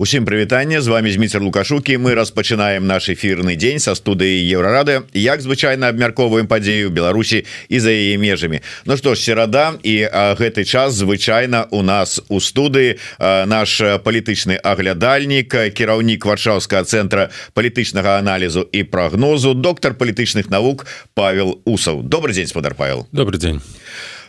Усім прывітанне з вами зміцер лукашукі мы распачынаем наш эфірны дзень са студыі еўрарады як звычайна абмяркоўваем падзею Беларусі і за яе межамі Ну што ж серада і а, гэты час звычайна у нас у студыі наш палітычны аглядальнік кіраўнік варшаўскага цэнтра палітычнага аналізу і прагнозу доктор палітычных навук Павел усаў. Добрый дзень спадар Павел. Добрый дзень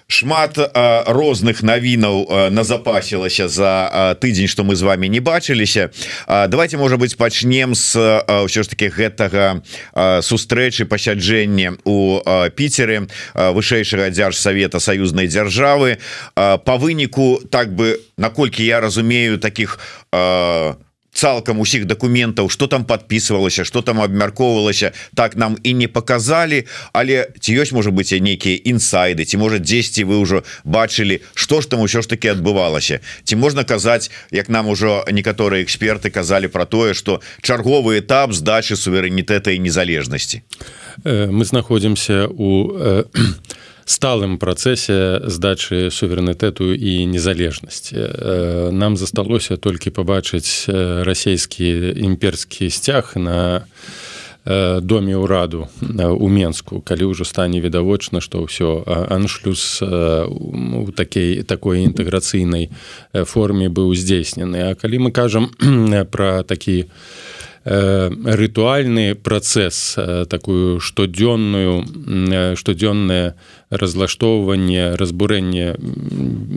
шмат а, розных навінаў назапасілася за тыдзень что мы з вами не бачыліся. Давайте можа быть пачнем с ўсё ж таки гэтага сустрэчы пасяджэння у піцеры вышэйшага дзяржсавета саюзнай дзяржавы. По выніку так бы наколькі я разумею таких у цалкам усіх документаў что там подписывалася что там абмяркоўвалася так нам і не показалі але ці ёсць можа быть нейкіе інсайды ці можа 10 вы ўжо бачылі что ж там усё ж таки адбывалася. Ці можна казаць як нам ужо некаторыя эксперты казалі про тое что чарговы этап здачи суверэнітэта і незалежнасці? Э, мы знаходзімся у э, сталым працэсе здачы суверэнітэту і незалежнасці. Нам засталося толькі пабачыць расійскі імперскі сцяг на доме ўраду у менску калі ўжо стане відавочна што ўсё аншлюз у такой такой інтэграцыйнай форме быў здзейснены. А калі мы кажам пра такі рытуальны працэс такую штодзённую штодзённое разлаштоўванне разбурэнне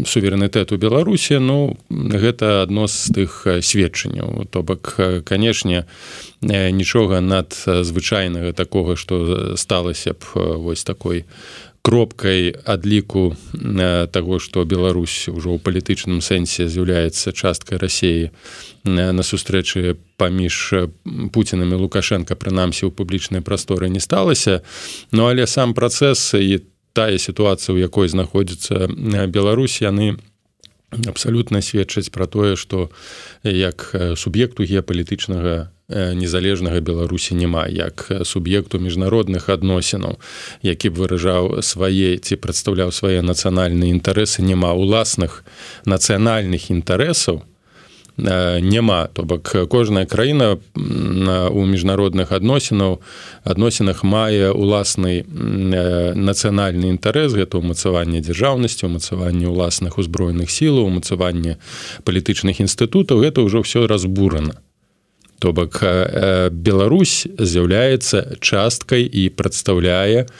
суверэнітэту беларусі ну гэта адно з тых сведчанняў. То бок канешне нічога над звычайнага такога што сталася б вось такой кропкай адліку таго што Беларусь ужо ў палітычным сэнсе з'яўляецца часткай рассіі на сустрэчы паміж пуцінамі лукашенко прынамсі ў публічнай прасторы не сталася. Ну але сам працэс і тая сітуацыя у якой знаходзіцца Беларусь яны абсалютна сведчаць пра тое што як суб'екту геапалітычнага незалежнага беларусі няма як суб'екту міжнародных адносінаў які б выражаў свае ці прадстаўляў свае нацыянальныя інтарэсы няма уласных нацыянальных інтарэсаў. Няма. То бок кожная краіна у міжнародных адносінаў адносінах мае уласны нацыянальны інтарэс гэта ўмацаванне дзяржаўнасці умацаванне ўласных узброеных сілаў умацаванне палітычных інстытутаў это ўжо ўсё разбурана то бок Беларусь з'яўляецца часткай і прадстаўляе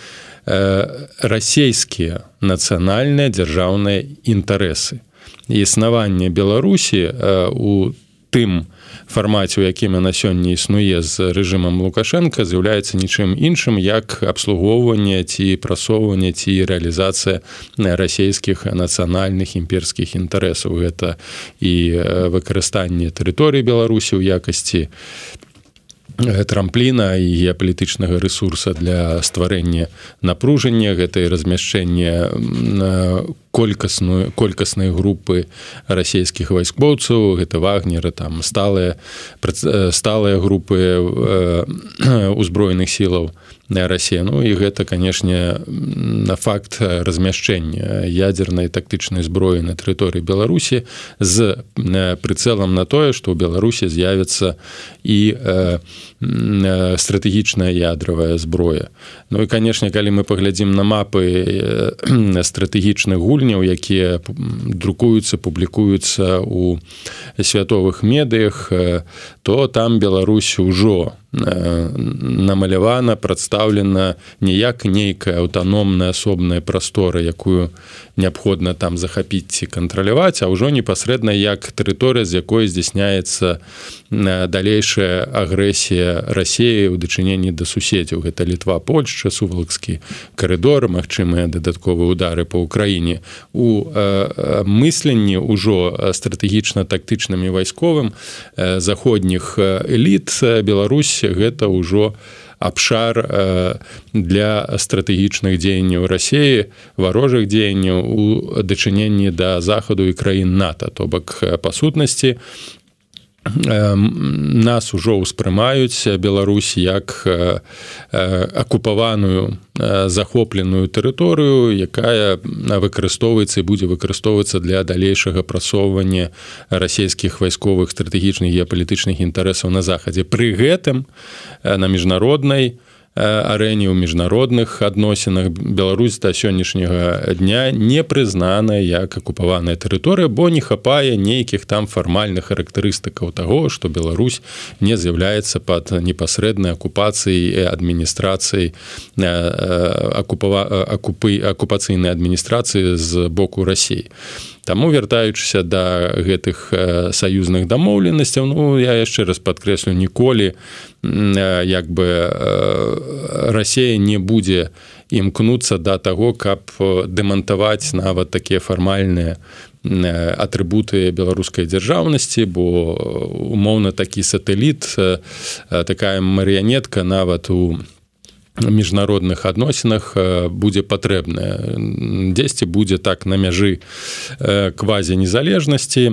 расійскія нацыянальныя дзяржаўныя інтарэсы. Існаванне Беларусі у тым фармаце у якім яна сёння існуе з рэжымам лукашенко з'яўляецца нічым іншым як абслугоўванне ці прасоўванне ці рэалізацыя расійскіх нацыянальных імперскіх інтарэсаў. Гэта і выкарыстанне тэрыторыі беларусі ў якасці трампліна і геапалітычнага ресурса для стварэння напружання гэтай размяшчэння колькасную колькаснай групы расійскіх вайскоўцаў гэта вагнеры там сталыя сталыя групы узброеных сілаў на рассія ну і гэта канешне на факт размяшчэння ядзернай тактычнай зброі на тэрыторыі беларусі з прыцэлам на тое што ў беларусі з'явіцца і стратэгічная ядравая зброя. Ну і канешне калі мы паглядзім на мапы стратэгічных гуль гульняў якія друкуюцца публікуюцца у святовых медыях то там Беларусь ужо намалявана прадстаўлена ніяк нейкая аўтаномная асобная прастора якую неабходна там захапіць ці кантраляваць а ўжо непасрэдна як тэрыторыя з якой здзяйсняецца далейшая агрэсія рассеі ў дачыненні да суседзяў. Гэта літва польшча сувалкскі карыдор магчымыя дадатковыя удары по ўкраіне. У мысленні ўжо стратэгічна тактычнымі вайсковым заходніх эліт Беларусь гэта ўжо абшар для стратэгічных дзеянняў рассеі варожых дзеянняў у дачыненні да захаду і краін нато. То бок па сутнасці нас ужо ўспрымаюць Беларусь як акупаваную захопленую тэрыторыю якая выкарыстоўваецца і будзе выкарыстоўвацца для далейшага прасоўвання расійскіх вайсковых стратэгічных геапалітычных інтарэсаў на захадзе. Пры гэтым на міжнароднай у арэне ў міжнародных адносінах. Беларусь да сённяшняга дня не прызнана як акупаваная тэрыторыя бо не хапае нейкіх там фармальных характарыстыкаў таго што Беларусь не з'яўляецца пад непасрэднай акупацыяй адміністрацыі акупава акупы акупацыйнай адміністрацыі з боку рассіі Таму вяртаючыся да гэтых саюзных дамоўленасцяў Ну я яшчэ раз падкрэслю ніколі як бы Расія не будзе імкнуцца да таго, каб дэмантаваць нават такія фармальныя атрыбуты беларускай дзяржаўнасці, бо умоўна такі сатэліт, такая марыянетка нават у міжнародных адносінах будзе патрэбная дзесьці будзе так на мяжы квазі незалежнасці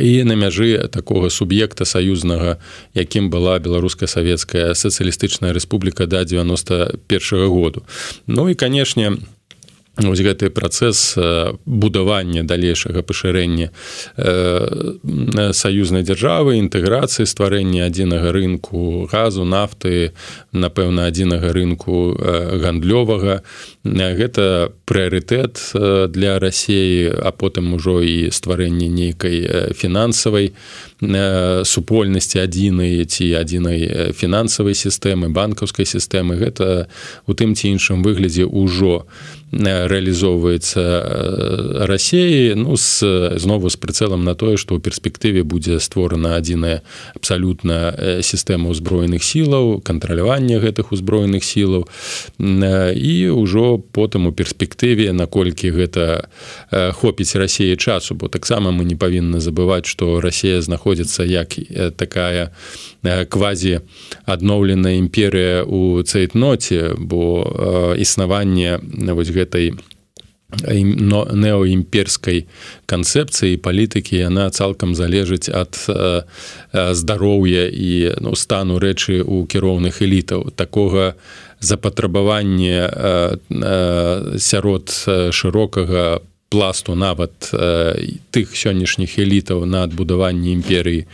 і на мяжы такога суб'екта саюзнага якім была беларуска савецкая сацыялістычная рэспубліка да 91 -го году ну і канешне у Вось гэты працэс будавання далейшага пашырэння саюзнай дзяржавы інтэграцыі стварэння адзінага рынку газу нафты напэўна адзінага рынку гандлёвага. Гэта прыярытэт для рассеі а потым ужо і стварэнне нейкай фінансавай супольнасці адзінай ці адзінай фінансавай сістэмы банкаўскай сістэмы. Гэта у тым ці іншым выглядзе ўжо у рэалізоўваецца рассеі ну з знову з прыцэлам на тое што ў перспектыве будзе створана адзіная абсалютна сістэма ўзброеных сілаў кантралявання гэтых узброеных сілаў і ўжо потым у перспектыве наколькі гэта хопіць рассеі часу бо таксама мы не павінны забываць што рассея знаходзіцца як такая квазі адноўленая імперыя у цейтноце бо існаванне вось гэта гэтай неоімперскай канцэпцыі палітыкі яна цалкам залежыць ад здароўя і ну, стану рэчы ў кіроўных элітаў такога запатрабавання сярод шырокага пласту нават тых сённяшніх элітаў на адбудаванне імперыі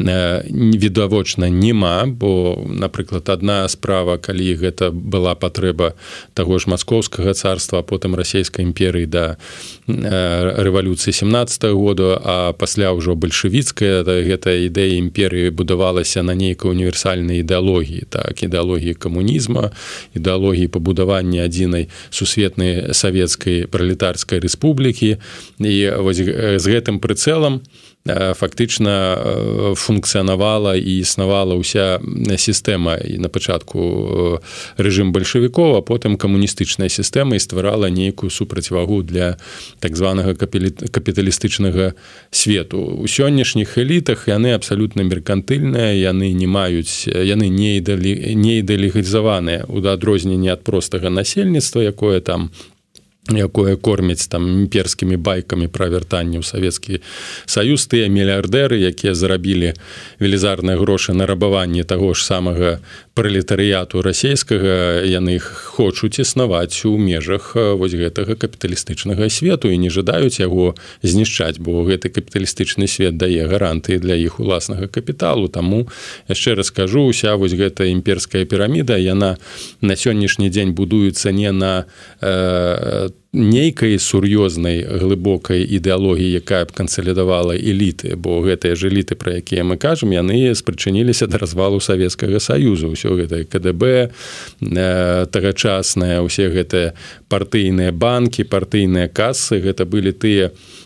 відавочна няма бо напрыклад одна справа калі гэта была патрэба таго ж маскоўскага царства потым расійскай імперыі да рэвалюцыі 17 -го году а пасля ўжо бальшавіцкая гэта ідэя імперыі будавалася на нейкай універсальнай ідэалогіі так ідэалогіі камунізма ідэалогіі пабудавання адзінай сусветнай савецкай пралетарскай рэспублікі рэспублікі і вось з гэтым прыцэлам фактычна функцыянавала і існавала ўся сістэма. І на пачатку рэжым бальшавікоў а потым камуністычная сістэма і стварала нейкую супрацьвагу для так званага капіталістычнага свету. У сённяшніх элітах яны абсалютна меркантыльныя яны не маюць яны не ідалі не ідэалігізаваныя у адрозненне ад простага насельніцтва якое там у якое кормяць там імперскімі байкамі пра вяртанне ў савецкі саюз тыя мільярдэры якія зарабілі велізарныя грошы на рабаванне таго ж самага пралетарыяту расійскага яны хочуць існаваць у межах вось гэтага капіталістычнага свету і не жадаюць яго знішчаць бо гэты капіталістычны свет дае гарантыі для іх уласнага капіталу. Таму яшчэ раскажу уся вось гэта імперская піраміда яна на сённяшні дзень будуецца не на э, нейкай сур'ёзнай глыбокай ідэалогіі якая б кансалідавала эліты бо гэтыя ж эліты пра якія мы кажам яны спрычыніліся да развалу савецкага саюзу ўсё гэтае кДб э, тагачасныя ўсе гэтыя партыйныя банкі партыйныя касы гэта былі тыя Э,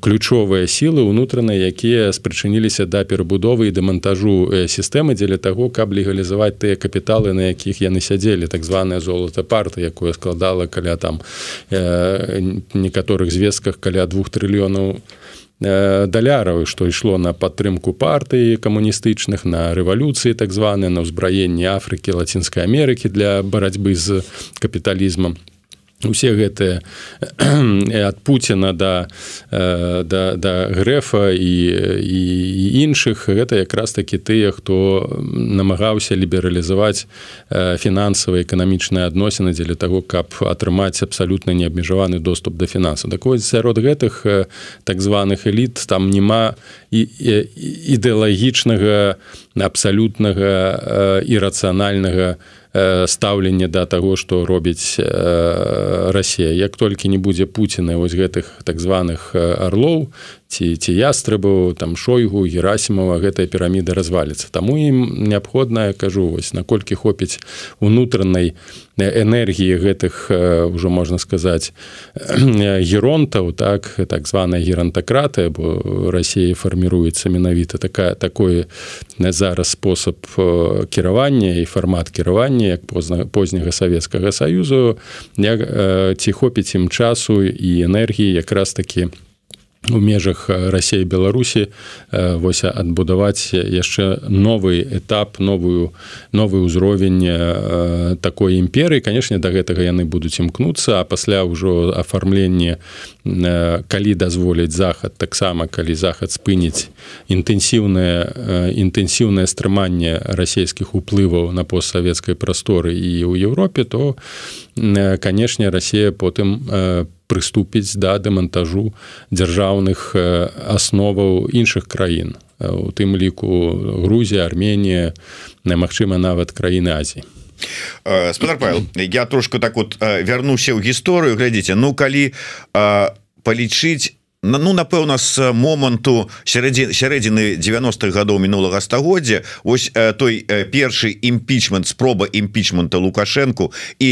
ключовыя сілы ўнутраныя якія спрычыніліся да перабудовы і дэмантажу сістэмы дзеля таго каб легалізаваць тыя капіталы на якіх яны сядзелі так званая золата парта якое складала каля там некаторых звестках каля двух трыльёнаў даляраў што ішло на падтрымку партыі камуністычных на рэвалюцыі так званы на ўзбраенне Афрыкі лацінскай Амерыкі для барацьбы з капіталізмам усе гэтыя ад Пуціна да, да, да грэфа і, і, і іншых гэта якраз такі тыя хто намагаўся лібералізаваць фінансавыя эканамічныя адносіны дзеля таго каб атрымаць абсалютна неабмежаваны доступ да фінансу так вось сярод гэтых так званых эліт там няма і ідэалагічнага абсалютнага ірацыянальнага стаўленне да таго што робіць Расія. Як толькі не будзе Пуціна вось гэтых так званых арлоў ці ці ястрыбаў там шойгу герасімова гэтая піраміда разваліцца. Таму ім неабходная кажу вось наколькі хопіць унутранай энергіі гэтых ўжо можна сказаць геронтаў так так званая герантакратыя бо Росія фарміруецца менавіта такая такой зараз спосаб кіравання і фармат кіравання як позна позняга савецкага саюзу. Ці хопіць ім часу і энергіі якраз такі у межах рассеі беларусі вось адбудаваць яшчэ новы этап новую новы ўзровень такой імперыі. Канешне да гэтага яны будуць імкнуцца а пасля ўжо афармленне калі дазволіць захад таксама калі захад спыніць інтэнсіўнае інтэнсіўнае стрыманне расійскіх уплываў на постсавецкай прасторы і ў Еўропе то канешне Росія потым по прыступіць да дэмантажу дзяржаўных асноваў іншых краін. У тым ліку Грузія Арменія немагчыма нават краіны Азіі. Спадар Павел я трошку так вот вярнуся ў гісторыю. Глядзіце ну калі палічыць ну напэўна з моманту сярэдзі сярэдзіны 90-х гадоў мінулага стагоддзя ось той першы імпічмент спроба імпічмента лукашэнку і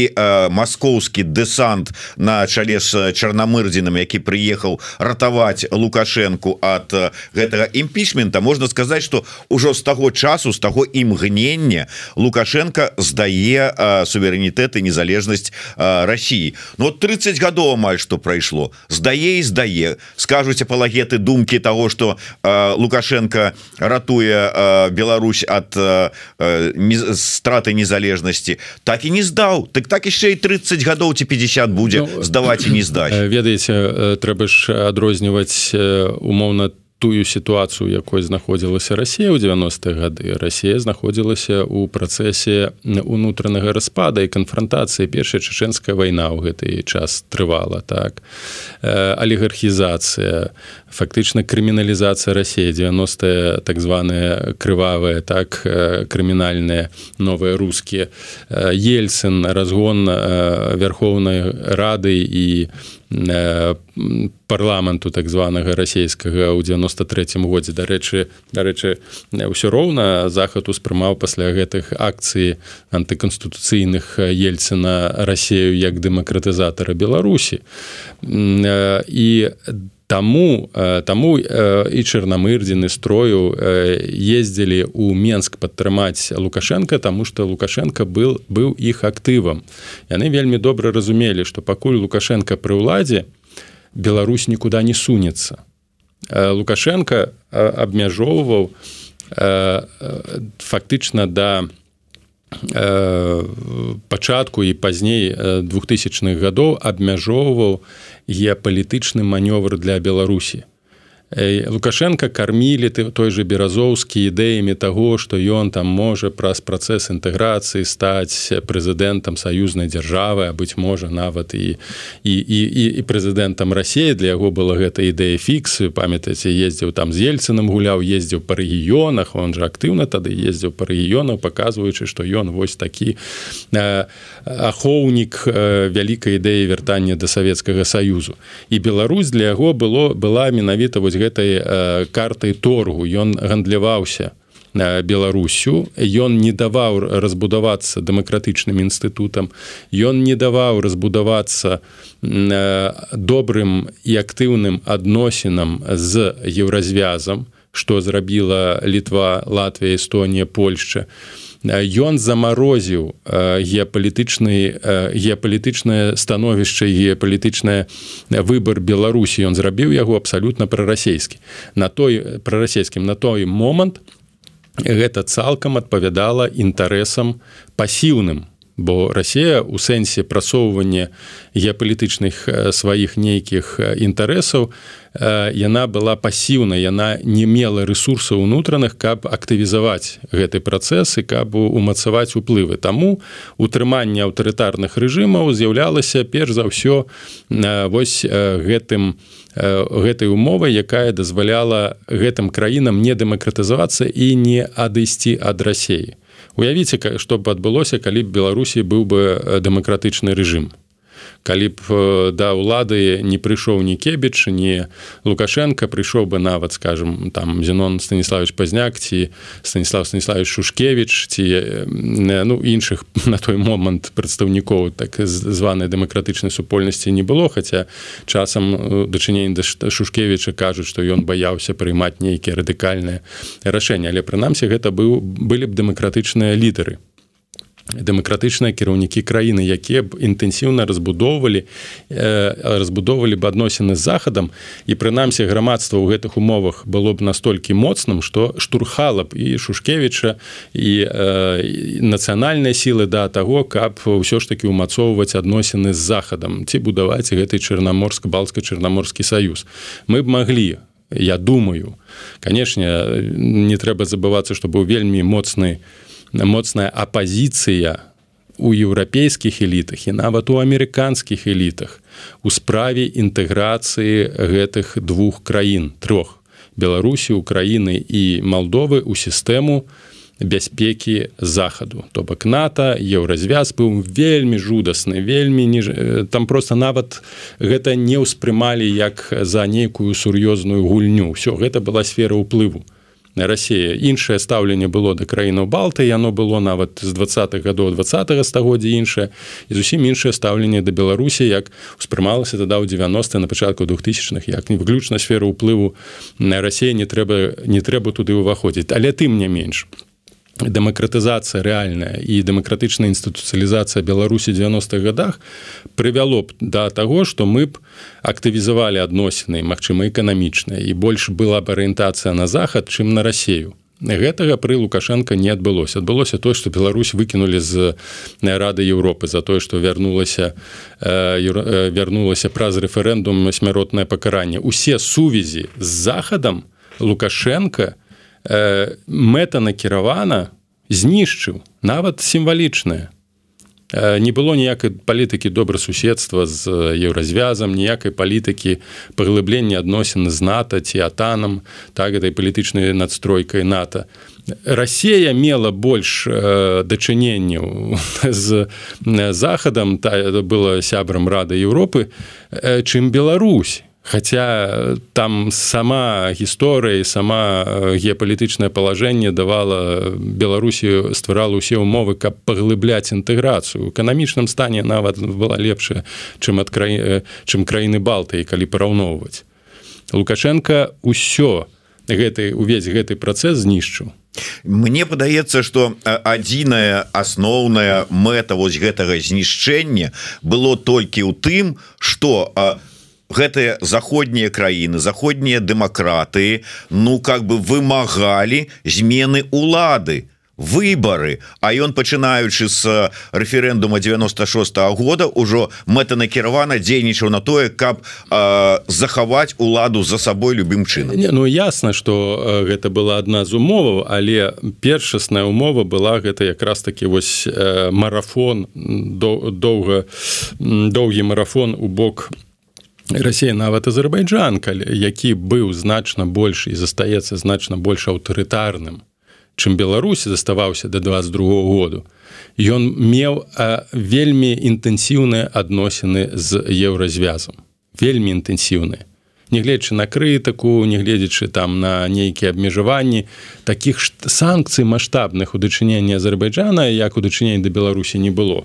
маскоўскі дэсант на чале з чарнамырдзінам які прыехаў ратаваць лукашэнку ад гэтага імпічмента можна сказаць что ўжо з таго часу з таго імгнення лукашенко здае суверэнітэт і незалежнасць Росіі но ну, 30 гадоў амаль што прайшло. Здае і здае скажуць апалагеты думкі того что э, лукашенко ратуе э, Беларусь от э, не, страты незалежнасці так і не здаў так так яшчэ і 30 гадоў ці 50 будзе ну, здаваць і не здаць ведаеце трэба ж адрозніваць умоўна там тую сітуацыю якой знаходзілася Росія ў 90-е гады. Росія знаходзілася ў працэсе унутранага распада і канфронтацыі першая чачэнская вайна ў гэты час трывала так. Алігархізацыя фактычна крыміналізацыя Росіі 90 так званыя крывавыя так крымінальныя новыя рускія. Ельцын разгон вярхоўнай рады і парламенту так званага расійскага ў 93 годзе. Дарэчы дарэчы ўсё роўна захад успрымаў пасля гэтых акцый антыканстытуцыйных ельцына рассею як дэмакратызатара беларусі. І Таму таму і чарнамырдзіны строю ездзілі ў Менск падтрымаць Лукашенко, таму што Лукашенко был быў іх актывам. Яны вельмі добра разумелі, што пакуль Лукашенко пры ўладзе Беларусь нікуды не сунецца. Лукашенко абмяжоўваў фактычна да пачатку і пазней 2000х гадоў абмяжоўваў геапалітычны манёвр для беларусі лукашенко кармілі ты той же беразоўскі ідэямі таго што ён там можа праз працэс інтэграцыі стаць прэзідэнтам саюзнай дзяржавы а быць можа нават і і і, і, і прэзідэнтам рассіі для яго была гэта ідэя фіксы памятаеце ездзіў там з ельцыным гуляў ездзіў па рэгіёнах он жа актыўна тады ездзіў па рэгіёнаў паказваючы што ён вось такі э, ахоўнік э, вялікай ідэі вяртання да савецкага саюзу і Беларусь для яго было была менавіта вось гэтай э, картай торгу. Ён гандляваўся э, беларусю. Ён не даваў разбудавацца дэмакратычным інстытутам. Ён не даваў разбудавацца э, добрым і актыўным адносінам з еўразвязам што зрабіла літва Латвія Эстонія Польшча ён замарозіў геапалітычны геапалітычнае становішча геапалітычнае выбор беларусі. Ён зрабіў яго абсалютна прарасійскі на той прарасійскім на той момант гэта цалкам адпавядала інтарэсам пасіўным бо Росія у сэнсе прасоўвання геапалітычных сваіх нейкіх інтарэсаў яна была пасіўна яна не мела ресурсаў унутраных каб актывізаваць гэты працэс і каб умацаваць уплывы. Таму утрыманне аўтарытарных рэжымаў з'яўлялася перш за ўсё вось гэтым гэтай умовай якая дазваляла гэтым краінам не дэмакратызавацца і не адысці ад рассеі уявіце што б адбылося калі б беларусі быў бы дэмакратычны рэжым калі б да ўлады не прыйшоў ні кебіч не лукашенко прыйшоў бы нават скажем там зенон станіславович пазняк ці станіслав станіславович шушкевич ці ну іншых на той момант прадстаўнікоў так званай дэмакратычнай супольнасці не было хаця часам дачынень да шушкевича кажуць што ён баяўся прыймаць нейкія радыкальныя рашэнні. Але прынамсі гэта быў былі б дэмакратычныя лідары дэмакратычныя кіраўнікі краіны якія б інтэнсіўна разбудоўвалі разбудоўвалі б адносіны з захадам і прынамсі грамадства ў гэтых умовах было б настолькі моцным што штурхала б і шушкевіча і нацыянальныя сілы да таго каб ўсё ж таки умацоўваць адносіны з захадам ці будаваць гэты чарнаморск балцка-чарнаморскі саюз мы б маглі я думаю. Канешне не трэба забывацца што быў вельмі моцны у моцная апазіцыя у еўрапейскіх элітах і нават у амерыканскіх элітах у справе інтэграцыі гэтых двух краін трох беларусі украіны і малдовы у сістэму бяспекі захаду. То бок нато еўразвяз быў вельмі жудасны вельмі ніж там просто нават гэта не ўспрымалі як за нейкую сур'ёзную гульню. Все гэта была сфера ўплыву Расія іншае стаўленне было да краінаў балты яно было нават з двадцатых гадоў два стагоддзя іншае і зусім іншае стаўленне да беларусі як успрымалася тада ў 90 на пачатку двухтысячных як не выключна сферу ўплыву на рассея не трэба не трэба туды ўваходзіць. Але тым не менш дэмакратызацыя рэальная і дэмакратычная інстытуцыялізацыя беларусі 90-х годах прывяло б да таго што мы б актывізавалі адносіны магчыма эканамічныя і больш была б арыентацыя на захад чым на рассею гэтага пры лукашенко не адбылося адбылося то што Беларусь выкінулі з рады Еўропы за тое што вярнулася вярнулася праз рэферэндум смяротнае пакаранне усе сувязі з захадам лукашенко не э, мэта накіравана знішчыў нават сімвалічная э, не было ніякай палітыкі добрасуседства з еўразвязам ніякай палітыкі паглыблення адносін з нато ці атанам так этой палітычнай надстройкай нато. Расія мела больш э, дачыненняў з захадам та была сябрам рады Еўропы. Э, чым Беларусь Хаця там сама гісторыя і сама геапалітычнае палажэнне давала Беларусі стварала ўсе ўмовы, каб паглыбляць інтэграцыю. У эканамічным стане нават была лепшая, чым, краі... чым краіны Балтыі, калі параўноўваць. Лукашенко ўсё гэты увесь гэты працэс знішчыў. Мне падаецца что адзіная асноўная мэта вось гэтага знішчэння было толькі ў тым что гэтыя заходнія краіны заходнія дэмакраты ну как бы вымагалі змены улады выборы А ён пачынаючы с рэферэндума 96 -го года ўжо мэтанакіравана дзейнічаў на тое каб э, захаваць уладу за сабой любым чынам. Не, Ну ясна что гэта была одна з умоваў але першасная умова была гэта якраз таки вось э, марафон доўга доўгі марафон у бок у Расія нават Азербайджан, які быў значна больш і застаецца значна больш аўтарытарным, чым Беларусі заставаўся да 22 году. Ён меў вельмі інтэнсіўныя адносіны з еўразвязам, вельмі інтэнсіўныя. Нягледзячы на крытыку, нягледзячы там на нейкія абмежаванні, такіх санкцый маштабных у дачыненні Азербайджана, як у дачыненні да Беларусі не было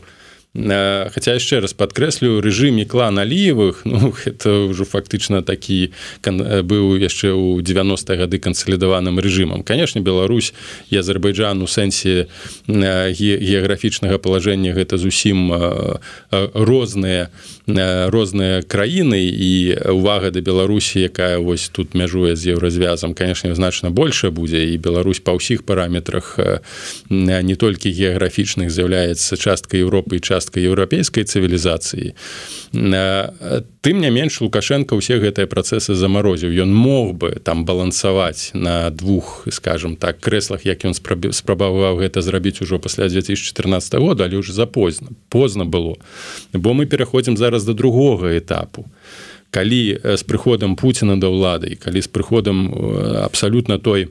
Хаця яшчэ раз падкрэслю рэжыме клан аліевых Ну это ўжо фактычна такі быў яшчэ ў 90 гады кансалідаваным рэжымам канешне Беларусь і Азербайджан у сэнсе геаграфічнага палажэння гэта зусім розныя розныя краіны. І увага да Беларусі якая вось тут мяжуе з еўразвязам канешне значна большая будзе. І Беларусь па ўсіх параметрах не толькі геаграфічных з'яўляецца частка Еўропы і частка еўрапейскай цывілізацыі тым не менш лукашенко ўсе гэтыя працэсы замарозіў. Ён мог бы там балансаваць на двух скажем так крэслах як ён спрабаваў гэта зрабіць ужо пасля 2014 года але уже запозна позна было. Бо мы пераходзім зараз до другога этапу. Калі з прыходам Пуціна да ўлады калі з прыходам абсалютна той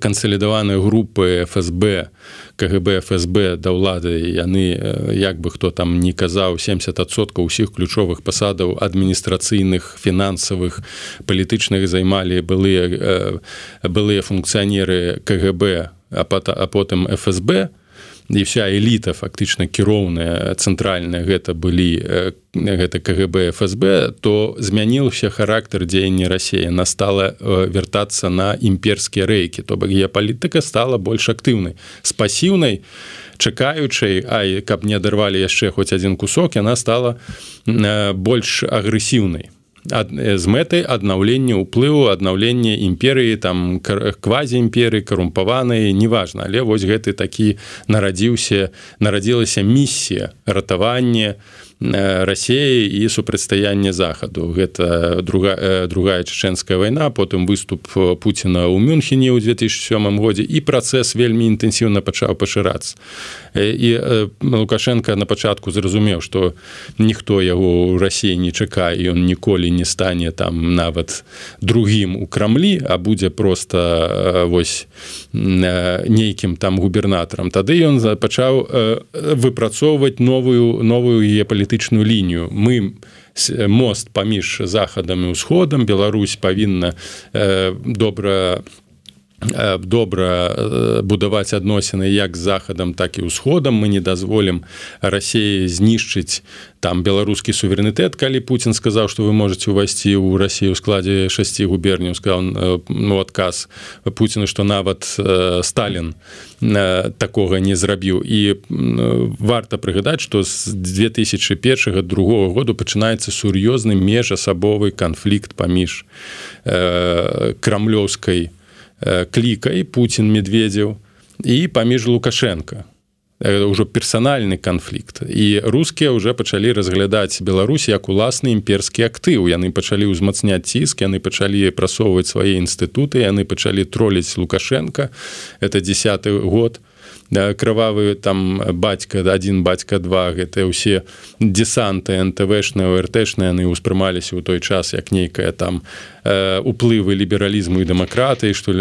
кансалідаваныя групы ФСБ КГБ ФСБ да ўлады яны як бы хто там не казаў 70сот усіх ключовых пасадаў адміністрацыйных фінансавых палітычных займалі былыя былыя функцыянеры КГБ а потым ФСБ то і вся эліта фактычна кіроўная цэнтральная гэта былі гэта КГБ ФСБ то змяніўся характар дзеяння рассея настала вяртацца на імперскія рэйкі. То бок геапалітыка стала больш актыўнай. З пасіўнай чакаючай ай каб не адарвалі яшчэ хоць адзін кусок яна стала больш агрэсіўнай з мэтай аднаўлення ўплыву аднаўлення імперыі там квазіімперыі карумпаваныя неважна. Але вось гэты такі нарадзіўся нарадзілася місія ратавання рассеі і супрацьстаяння захаду. Гэта друга другая чеченская вайна потым выступ Пуціна ў мюнхене ў 2007 годзе і працэс вельмі інтэнсіўна пачаў пашырацца і лукашенко на пачатку зразумеў што ніхто яго ў рассіі не чакае ён ніколі не стане там нават другім у крамлі а будзе просто вось нейкім там губернатарам тады ён пачаў выпрацоўваць новую новую е палітыку палітычную лінію. Мы мост паміж захадам і ўсходам Беларусь павінна э, добра добра будаваць адносіны як з захадам так і ўсходам мы не дазволім рассеі знішчыць там беларускі суверэнітэт калі Путін сказаў што вы можете увайсці ў рассію ў складзе шасці губерняў сказал ну адказ Пуціну што нават Сталін такога не зрабіў і варта прыгадаць што з 2001 другого году пачынаецца сур'ёзны межасабовы канфлікт паміж крамлёўскай клікай Путін медведзеў і паміж лукашенко. Ўжо персанальны канфлікт і рускія ўжо пачалі разглядаць Беларусь як уласны імперскі актыў яны пачалі ўзмацняць ціск яны пачалі прасоўваць свае інстытуты яны пачалі троліць лукашенко. Это десятый год крывавы там бацька один бацька два гэта ўсе десанты нтвшныя ртэшныя яны ўспрымаліся ў той час як нейкая там уплывы лібералізму і дэмакратыі што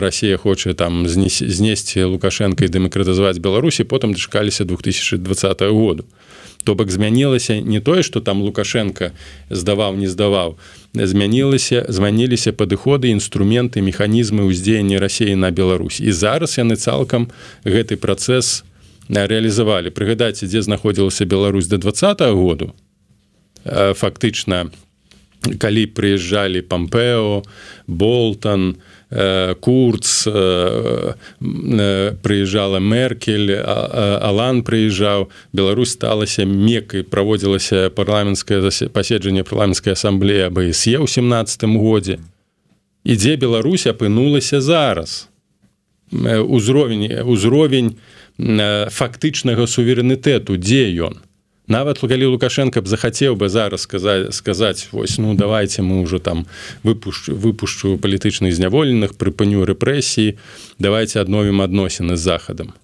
Росія хоча там знесці лукашенко і дэмакратызаваць беларусі потым дачакаліся 2020 году. то бок змянілася не тое что там лукашенко здаваў не здаваў змянілася змяніліся падыходы інструменты механізмы ўздзеяння рассеі на Беларусь. І зараз яны цалкам гэты працэс реалізавалі прыгадайце дзе знаходзілася Беларусь до два -го году фактычна калі прыязджалі пампео болтон то Э, курц э, э, прыязджала меркель алан прыязджаў Беларусь сталася мекай праводзілася парламенцкае паседжанне парламенцкай асамблеі абсе ў семнатым годзе ідзе Беларусь апынулася зараз? Узровень узровень фактычнага суверэнітэту дзе ён нават калі лукашенко б захацеў бы зараз сказаць сказаць вось ну давайте мы уже там выпушчу выпушчу палітычных зняволеных прыпыню рэпрэсіі давайте адновім адносіны з захадам.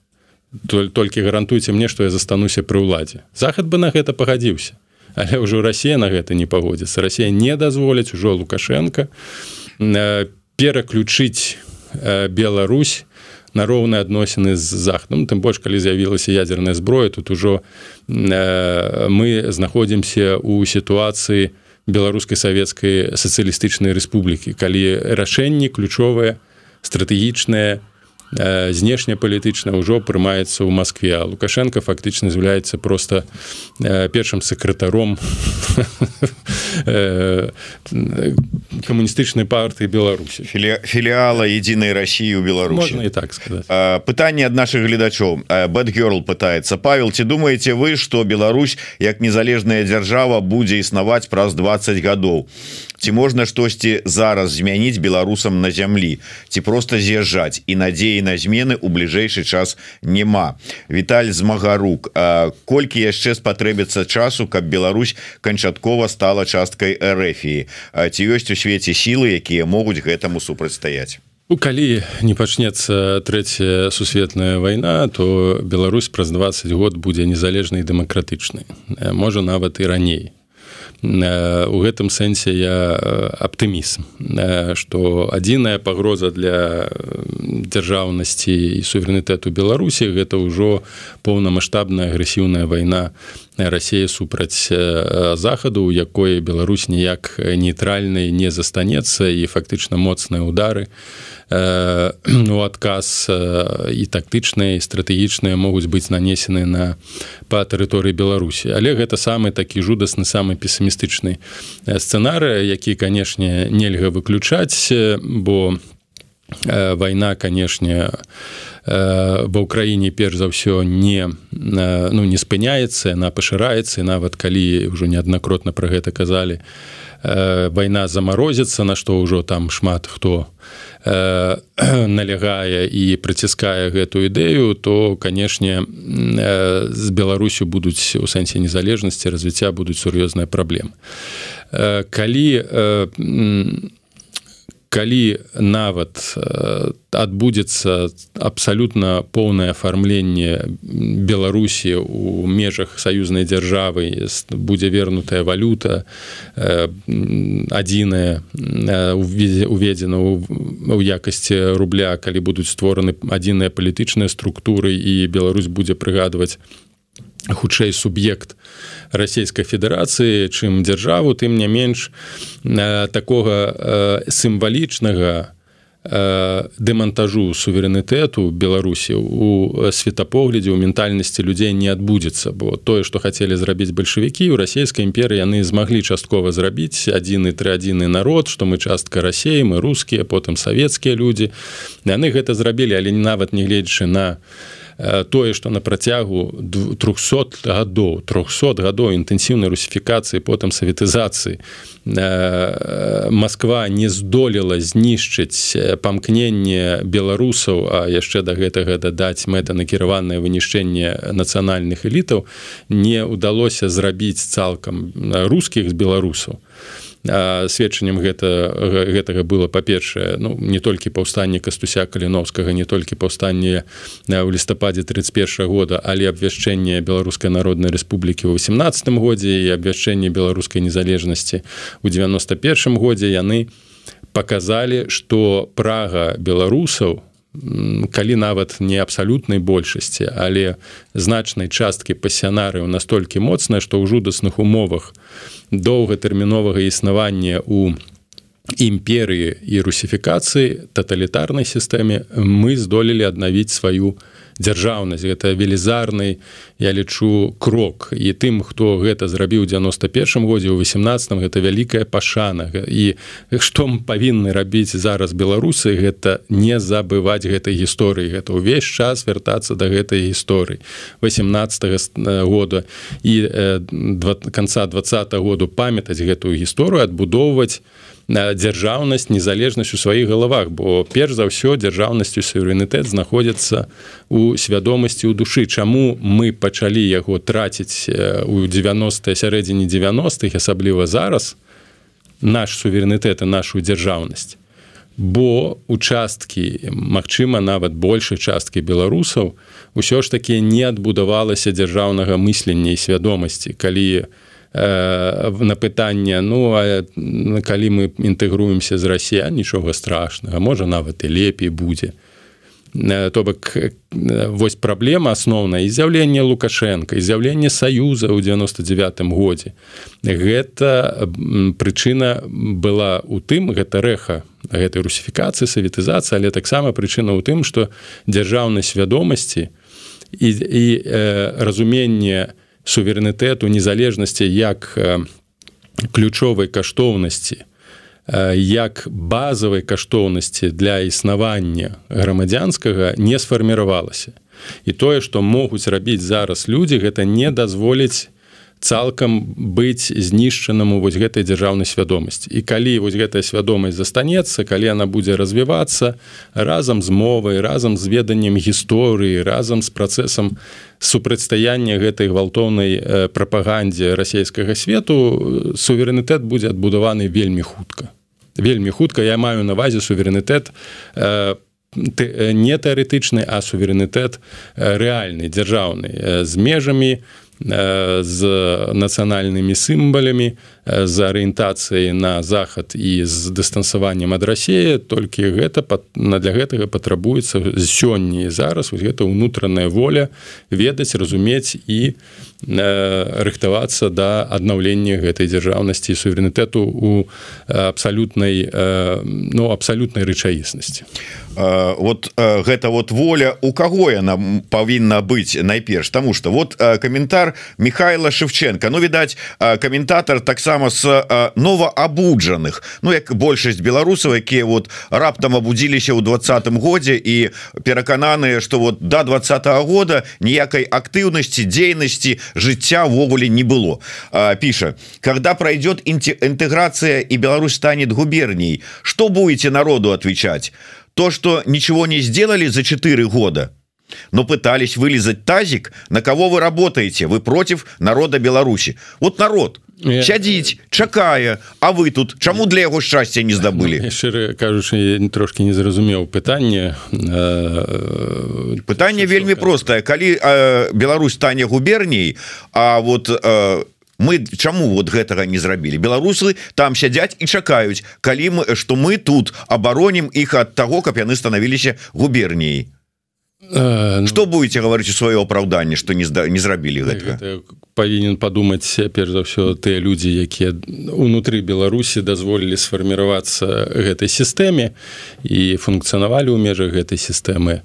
Толькі гарантуйте мне што я застануся пры ўладзе. Захад бы на гэта пагадзіўся але ўжо Росія на гэта не пагодзіцца. Росія не дазволіць ужо лукашенко пераключыць Беларусь на роўныя адносіны з захадам тым больш калі з'явілася ядерная зброя тут ужо э, мы знаходзімся у сітуацыі беларускай савецкай сацыялістычнай рэспублікі калі рашэнні ключовыя стратэгічныя знешнепалітычна ўжо прымаецца ў Маскве лукашенко фактычна з'яўляецца просто першым сакратаром камуністычнай партыі Беларусі. Філіала единой России у Беларусі. І так сказать пытанне ад наших гледачоў. Бэтгерл пытается Павел ці думаете вы что Беларусь як незалежная дзяржава будзе існаваць праз 20 гадоў ці можна штосьці зараз змяніць беларусам на зямлі? Ці просто з'язджаць? І надзеі на змены у бліжэйшы час няма. Віталь змагарук колькі яшчэ спатрэбіцца часу каб Беларусь канчаткова стала часткай РФіі ці ёсць у свеце сілы якія могуць гэтаму супрацьстаяць? Ну, калі не пачнецца трэцяя сусветная вайна то Беларусь праз 20 год будзе незалежнай дэмакратычнай. Можа нават і раней у гэтым сэнсе я аптымізм что адзіная пагроза для дзяржаўнасці і суверэнітэту беларусі гэта ўжо поўнамасштабная агрэсіўная вайна Расія супраць захаду у якой Беларусь ніяк нейтральнай не застанецца і фактычна моцныя удары ну адказ і тактычныя стратэгічныя могуць быць нанесены на па тэрыторыі беларусі але гэта самы такі жудасны самы песімістычны сцэнары які канешне нельга выключаць бо вайна канешне ва ўкраіне перш за ўсё не ну не спыняецца она пашыраецца нават калі ўжо неаднакротна пра гэта казалі вайна замарозіцца на што ўжо там шмат хто Э, налягае і прыціскае гэту ідэю то канешне э, з беларусю будуць у сэнсе незалежнасці развіцця будуць сур'ёзныя праблемы. Э, калі калі нават адбудзецца абсалютна поўнае афармленне беларусі у межах саюзнай дзяржавы будзе вернутая валюта адзіная уведзена ў якасці рубля. Калі будуць створаны адзіныя палітычныя структуры і Беларусь будзе прыгадваць хутчэй суб'ект расійскай федэрацыі чым дзяржаву тым не менш э, такога э, сімвалічнага э, дэмантажу суверэнітэту беларусі у светапоглядзе у ментальнасці людзей не адбудзецца. Бо тое што хацелі зрабіць бальшавікі у расійскай імперыі яны змаглі часткова зрабіць. Адзіны тры адзіны народ што мы частка рассеі мы рускія потым савецкія людзі. Яны гэта зрабілі але нават не гледзячы на на тое што на працягу 300 гадоў 300 гадоў інтэнсіўнай русіфікацыі потым саветызацыі Масква не здолела знішчыць памкненне беларусаў а яшчэ да гэтага дадаць мэтанакіраванае вынішчэнне нацыянальных элітаў не ўдалося зрабіць цалкам рускіх з беларусаў сведчаннем гэта гэтага было па-першае ну не толькі паўстанне кастуся каліновскага не толькі паўстанне ў лістападзе 31 года але абвяшчэнне беларускай народнай рэспублікі ў 18 годзе і абвяшчэнне беларускай незалежнасці у 91 годзе. Яны показалі что прага беларусаў калі нават не абсалютнай большасці але значнай часткі пасянарыў настолькі моцная што ў жудасных умовах доўгатэрміновага існавання у імперыі і русіфікацыі таталітарнай сістэме мы здолелі аднавіць сваю дзяржаўнасць. Гэта велізарны я лічу крок. І тым хто гэта зрабіў 91 годзе у 18 гэта вялікая пашана. І што павінны рабіць зараз беларусы гэта не забываць гэтай гісторыі. Гэта ўвесь час вяртацца да гэтай гісторыі. 18 года і конца два году памятаць гэтую гісторыю адбудоўваць дзяржаўнасць незалежнасць у сваіх галавах бо перш за ўсё дзяржаўнасцю суверэнітэт знаходзіцца у свядомасці ў душы. Чаму мы пачалі яго траціць у 90 сярэдзіне 90-х асабліва зараз наш суверэнітэт і нашу дзяржаўнасць? Бо участкі Мачыма нават большай часткі беларусаў усё ж таки не адбудавалася дзяржаўнага мыслення і свядомасці. Калі у на пытанне ну а калі мы інтэгруемся з расія нічога страшнага можа нават і лепей будзе то бок вось праблема асноўная з'яўленне лукашенко з'яўленне саюза ў 99 годзе. Гэта прычына была у тым гэта рэха гэтай русіфікацыі саветызацыі але таксама прычына ў тым што дзяржаўнай свядомасці і, і э, разуменне суверэнітэту незалежнасці як ключовай каштоўнасці як базавай каштоўнасці для існавання грамадзянскага не сфарміравалася. І тое што могуць рабіць зараз людзі гэта не дазволіць цалкам быць знішчанаму вось гэтай дзяржаўнай свядомасці. І калі вось гэтая свядомасць застанецца калі она будзе развівацца разам з мовай разам з веданнем гісторыі разам з працэсам супрацьстаяння гэтай гвалтоўнай прапагандзе расійскага свету суверэнітэт будзе адбудаваны вельмі хутка. Вельмі хутка я маю навазе суверэнітэт не тэарэтычны а суверэнітэт рэальны дзяржаўны з межамі з нацыянальнымі сімбалямі з арыентацыяй на захад і з дыстанцаваннем ад рассея толькі гэта на для гэтага патрабуецца сёння і зараз вось гэта ўнутраная воля ведаць разумець і рыхтавацца да аднаўлення гэтай дзяржаўнасці суверэнітэту у абсалютнай ну абсалютнай рэчаіснасці. Вот гэта вот воля у каго яна павінна быць найперш? Тому что вот каментар Михайла Шевченко. Ну відаць каментатор таксама таксама с новоабуджаных Ну як большасць беларусаў якія вот раптам абудзіліся ў двадцатым годзе і перакананыя что вот до два -го года ніякай актыўнасці дзейнасці жыцця ввогуле не было. Піша когда пройдет інтеграция и Беларусь станет губернией что будете народу отвечать? То что ничего не сделали за 4 года? Но пытались вылезать тазик на кого вы работаете? Вы против народа Беларуси вот народ сядзіць чакае А вы тут чаму для яго шчасця не здабылі? Шчыра кажучы трошки не зразумеў пытанне пытанне вельмі простае. калі Беларусь стане губерніяй А вот мы чаму вот гэтага не зрабілі? Беларусы там сядзяць і чакаюць калі мы что мы тут абаронім іх ад таго каб яны станавіліся губерніяй что будете гаварыць у сваё апраўданне что не зда не зрабілі гэтага павінен падумаць перш за ўсё тыя людзі якія унутры беларусі дазволілі сфарміравацца гэтай сістэме і функцыянавалі ў межах гэтай сістэмы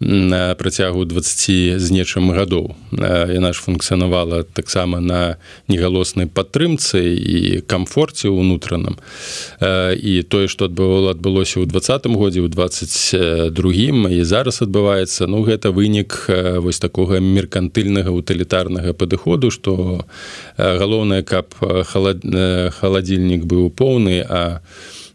на працягу 20 з нечым гадоў. Яна ж функцыянавала таксама на негалоснай падтрымцы і камфорце ўнутраным. І тое што адбывало адбылося ў двадцатым годзе ў 22 і зараз адбываецца. Ну гэта вынік вось такога меркантыльнага утылітарнага падыходу году что галоўнае каб халад... халадзільнік быў поўны а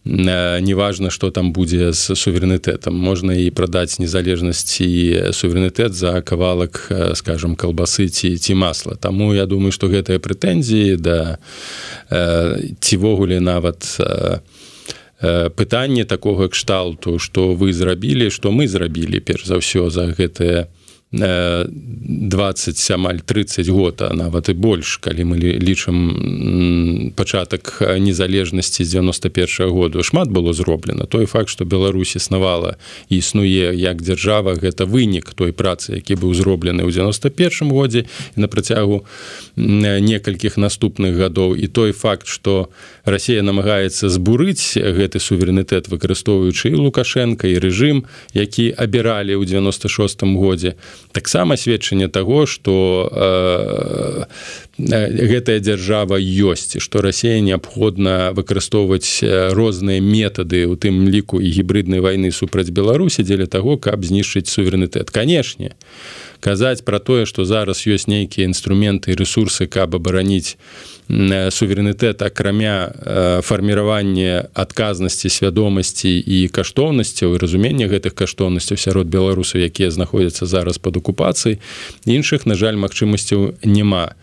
неважно что там будзе з суверэнітэтам. Можна і прадаць незалежнасць і суверэнітэт за кавалак скажем калбасы ці ці масла. Таму я думаю что гэтыя прэтэнзіі да цівогуле нават пытанне такога кшталту что вы зрабілі что мы зрабілі перш за ўсё за гэтае 20 амаль 30 год а нават і больш калі мы лічым пачатак незалежнасці з 91 -го году. Шмат было зроблена. Той факт что Беларусь існавала і існуе як дзяржава гэта вынік той працы які быў зроблены ў 91 годзе на працягу некалькіх наступных гадоў. І той факт что Росія намагаецца збурыць гэты суверэнітэт выкарыстоўваючы лукашенко і рэжым які абіралі ў 96 годзе таксама сведчанне того что э, гэтая дзяржава ёсць что Росія неабходна выкарыстоўваць розныя метады у тым ліку і гібриднай войны супраць беларусі дзеля того каб знішчыць суверэнітэт. Канешне казаць про тое что зараз ёсць нейкія інструменты ресурсы каб абараніць суверэнітэт акрамя фарміравання адказнасці свядомасці і каштоўнасцяў і разумення гэтых каштоўнасцяў сярод беларусаў якія знаходзяцца зараз под акупацыяй. Іншых на жаль магчымасцяў няма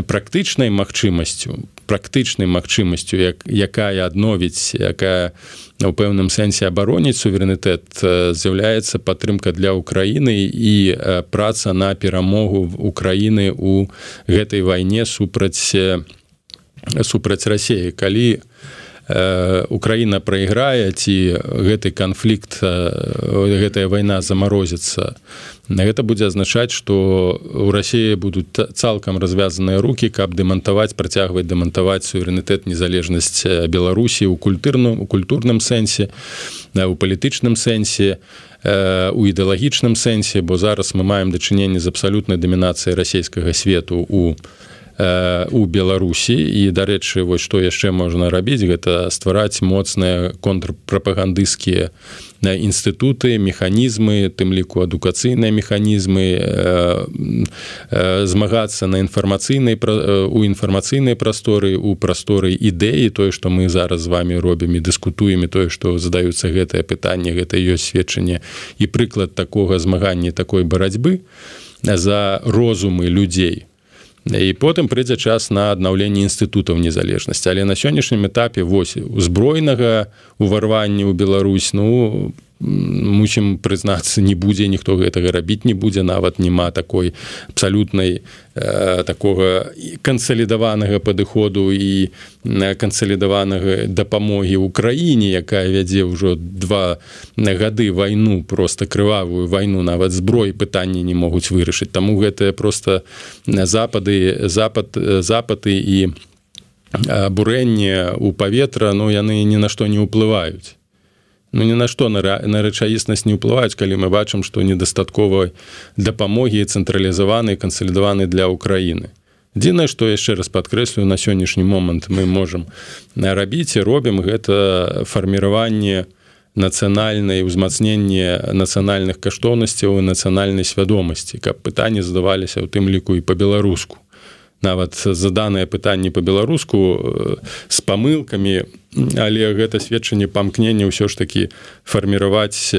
практычнай магчымасцю практычнай магчымасцю як якая адновіць якая у пэўным сэнсе абароніць суверэнітэт з'яўляецца падтрымка для ўкраіны і праца на перамогу Украіны у гэтай вайне супраць супраць рассеі калі Украіна прайграе ці гэты канфлікт гэтая вайна замарозіцца гэта будзе азначаць што у рассіі будуць цалкам развязаныя руки каб дэмантаваць працягваць дэмантаваць суверэнітэт незалежнасць беларусі у культурным у культурным сэнсе у палітычным сэнсе у ідэалагічным сэнсе бо зараз мы маем дачыненне з абсалютнай дамінацыяй расійскага свету у у беларусі. І дарэчы вось што яшчэ можна рабіць гэта ствараць моцныя контрпрапагандысцкія інстытуты механізмы тым ліку адукацыйныя механізмы змагацца на інфармацыйнай у інфармацыйнай прасторы у прасторы ідэі тое што мы зараз з вами робім і дыскутуем тое што задаюцца гэтае пытанне гэта ёсць сведчанне і прыклад такога змагання такой барацьбы за розумы людзей і потым прыйдзе час на аднаўленне інстытутаў незалежнасці. Але на сённяшнім этапе вось узброенага уварвання ў Беларусь ну мусім прызнацца не будзе ніхто гэтага рабіць не будзе нават няма такой абсалютнай э, такога кансалідаванага падыходу і кансалідаванага дапамогі ў краіне якая вядзе ўжо два гады вайну просто крывавую вайну нават зброй пытанні не могуць вырашыць. Таму гэтыя просто запады запад запаты і бурэнне у паветра но ну, яны ні на што не ўплываюць ну ні на што на, на рэчаіснасць не ўплываюць калі мы бачым што недастатковай дапамогі цэнтралізаваны кансалідаваны для ўкраіны дзіна што яшчэ раз падкрэслю на сённяшні момант мы можемм рабіць і робім гэта фарміраванне нацыянальнай узмацненне нацыянальных каштоўнасцяў і нацыянальнай свядомасці каб пытанні задаваліся ў тым ліку і по-беларуску нават заданыя пытанні по-беларуску з памылкамі але гэта сведчанне памкнення ўсё ж таки фарміраваць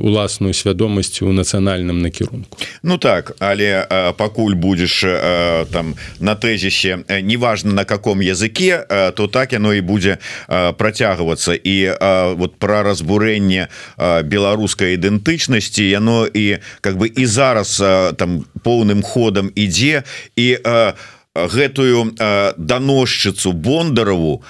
уласную свядомасць у нацыянальным накірунку. Ну так але пакуль будзеш там на тэзісе неважно на каком языке то так яно і будзе працягвацца. І вот пра разбурэнне беларускай ідэнтычнасці яно і как бы і зараз там поўным ходам ідзе. І у гэтую даносчыцу бондарову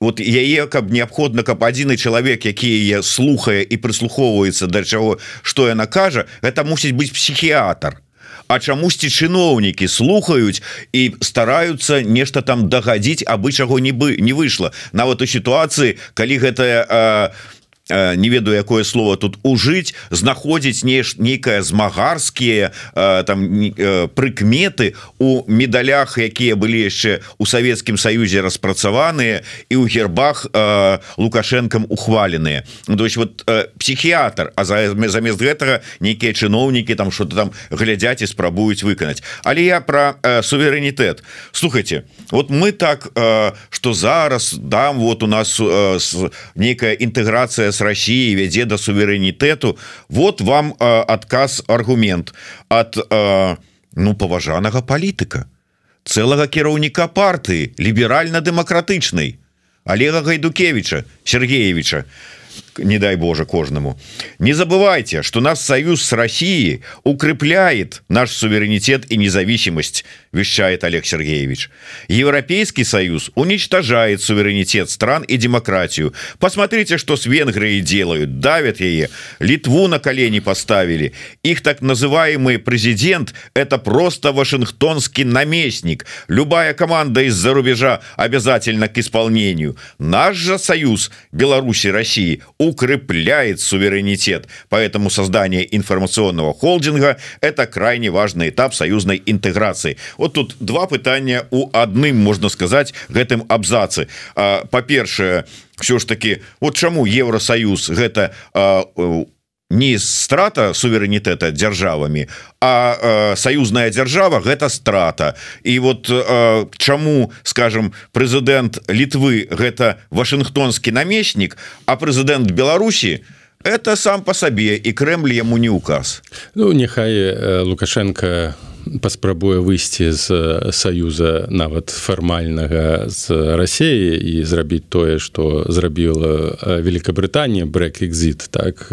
вот яе каб неабходна каб адзіны чалавек які я слухае і прыслухоўваецца да чаго что яна кажа это мусіць быць псіхіатр А чамусьці чыноўнікі слухаюць і стараюцца нешта там дагадзіць абы чаго нібы не выйшла. Нават у сітуацыі калі гэтая Э, не ведаю якое слово тут ужыць знаходзіць не нейкае змагарскія э, там э, прыкметы у медалях якія былі яшчэ у Савецкім Саюзе распрацаваныя і ў гербах лукашэнкам ухваленыя. Ну, то есть вот псіхіатр А замест гэтага нейкія чыноўнікі там что-то там глядзяць і спрабуюць выканаць. Але я про суверэнітэт. Слухайте вот мы так что зараз дам вот у нас нейкая інтэграцыя с Россией вядзе до суверэнітэту вот вам э, отказ аргумент от э, ну паважанага палітыка целага кіраўніка партыі ліберальна-дэмакратычнай Олега гайдукевича Сергеевича не дай Боже кожному. Не забывайте что нас союз с Россией укрепляет наш суверенитет и независимость вещает Олег Сергеевич. Европейский союз уничтожает суверенитет стран и демократию. Посмотрите что с Венгрией делают. Давят ее Литву на колени поставили. Их так называемый президент это просто Вашингтонский наместник. Любая команда из-за рубежа обязательно к исполнению. Наш же союз Беларуси России укрепляет суверенитет. Поэтому создание информационного холдинга это крайне важный этап союзной интеграции. Вот тут два пытания у адным можно сказать гэтым абзацы. По-першее все ж таки вот чаму Евросоюз у не страта суверэнітэта дзяржавамі а э, саюзная дзяржава гэта страта. І вот э, чаму скажем прэзідэнт літвы гэта Вашынгтонскі намеснік а прэзідэнт Беларусі это сам по сабе і Крэль яму не указ Ну няхай э, лукашенко паспрабуе выйсці з саюза нават фармальнага з рассеі і зрабіць тое што зрабіла Великабрытанія брекзит так?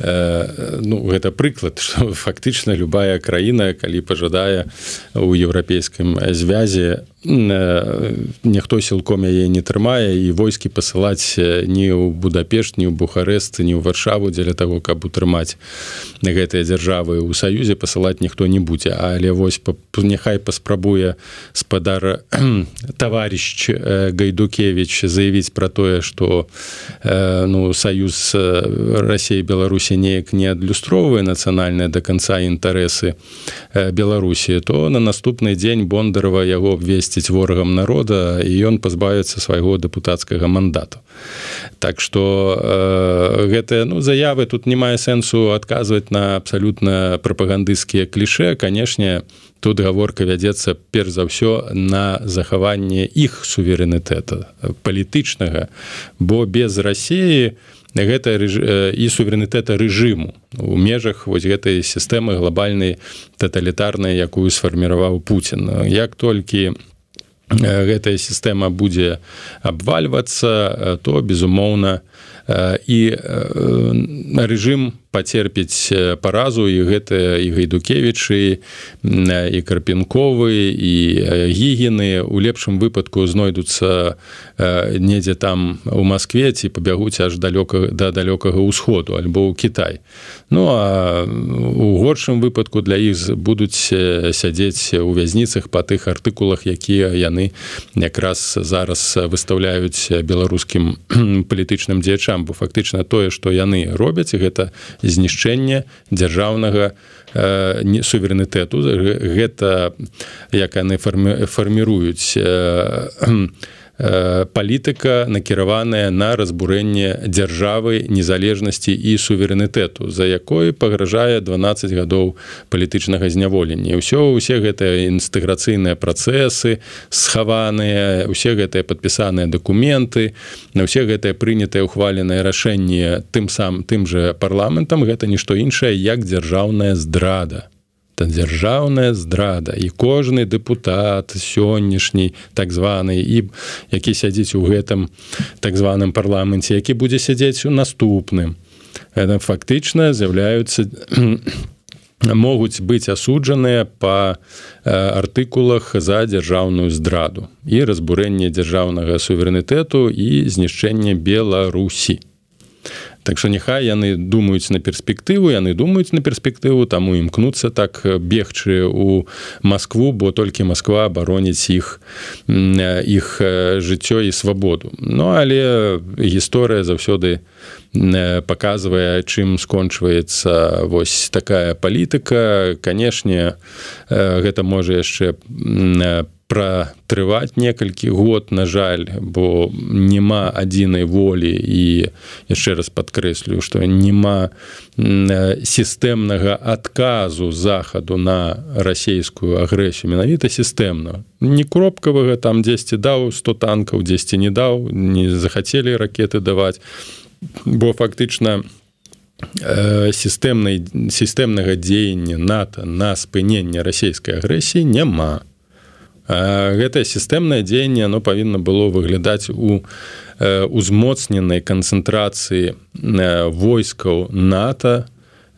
Ну гэта прыклад что фактычна любая краіна калі пажадае у еўрапейскім звязе ніхто сілком яе не трымае і войскі пасылаць не ў будапешт ні ў бухарэст ні ў варшаву дзеля того каб утрымаць гэтыя дзяржавы ў саюзе пасылаць ніхто не будзе але вось няхай паспрабуе спадар таварищ гайдукевич заявіць про тое что ну саюз Росіі Беларусі неяк не адлюстроўвае нацыянальныя до конца інтарэсы Беларусі то на наступны дзень бондарова яго абвесці абвесціць ворагам народа і ён пазбавіцца свайго дэпутацкага мандату. Так что э, гэтыя ну заявы тут не мае сэнсу адказваць на абсалютна прапагандысцкія кліше канешне тут гаворка вядзецца перш за ўсё на захаванне іх суверэнітэта палітычнага бо без рассеі гэта і суверэнітэта рэжыму. У межах вось гэтай сістэмы глобальнай таталітарнай якую сфарміраваў Путін як толькі у гэтая сістэма будзе абвальвацца то безумоўна і рэжым пацерпіць паразу і гэта і гайдукевічы і карпенковы і гігены у лепшым выпадку знойдуцца недзе там у Маскве ці пабягуць аж далёка да далёкага ўсходу альбо ў Кітай. Ну а у горшым выпадку для іх будуць сядзець у вязніцах па тых артыкулах якія яны якраз зараз выстаўляюць беларускім палітычным дзеячам. Бо фактычна тое што яны робяць гэта знішчэнне дзяржаўнага э, суверэнітэту. Гэта як яны фарміруюць э, Э, палітыка накіраваная на разбурэнне дзяржавы незалежнасці і суверэнітэту за якой пагражае 12 гадоў палітычнага зняволення. Ўсё усе гэтыя інстэграцыйныя працэсы схаваныя усе гэтыя падпісаныя дакументы на ўсе гэтыя прынятыя ухваленыя рашэнні тым сам тым же парламентам гэта нішто іншае як дзяржаўная здрада гэта дзяржаўная здрада і кожны депутат сённяшні так званы і які сядзіць у гэтым так званым парламенце які будзе сядзець у наступным. Это фактычна з'яўляюцца могуць быць асуджаныя па артыкулах за дзяржаўную здраду і разбурэнне дзяржаўнага суверэнітэту і знішчэнне беларусі Так што няхай яны думаюць на перспектыву яны думаюць на перспектыву таму імкнуцца так бегчы у Маскву бо толькі Масква абароніць іх іх жыццё і свабоду. Ну але гісторыя заўсёды паказвае чым скончваецца вось такая палітыка. Канешне гэта можа яшчэ пратрываць некалькі год на жаль бо няма адзінай волі і яшчэ раз падкрэслю што няма сістэмнага адказу захаду на расійскую агрэсію. Менавіта сістэмна. Не кропкавага там дзесьці даў 100 танкаў дзесьці не даў не захацелі ракеты даваць. Бо фактычна сістэмнай сістэмнага дзеяння нато на спыненне расійскай агрэсіі няма гэтае сістэмнае дзеянне оно павінна было выглядаць у узмоцненай канцэнтрацыі войскаў нато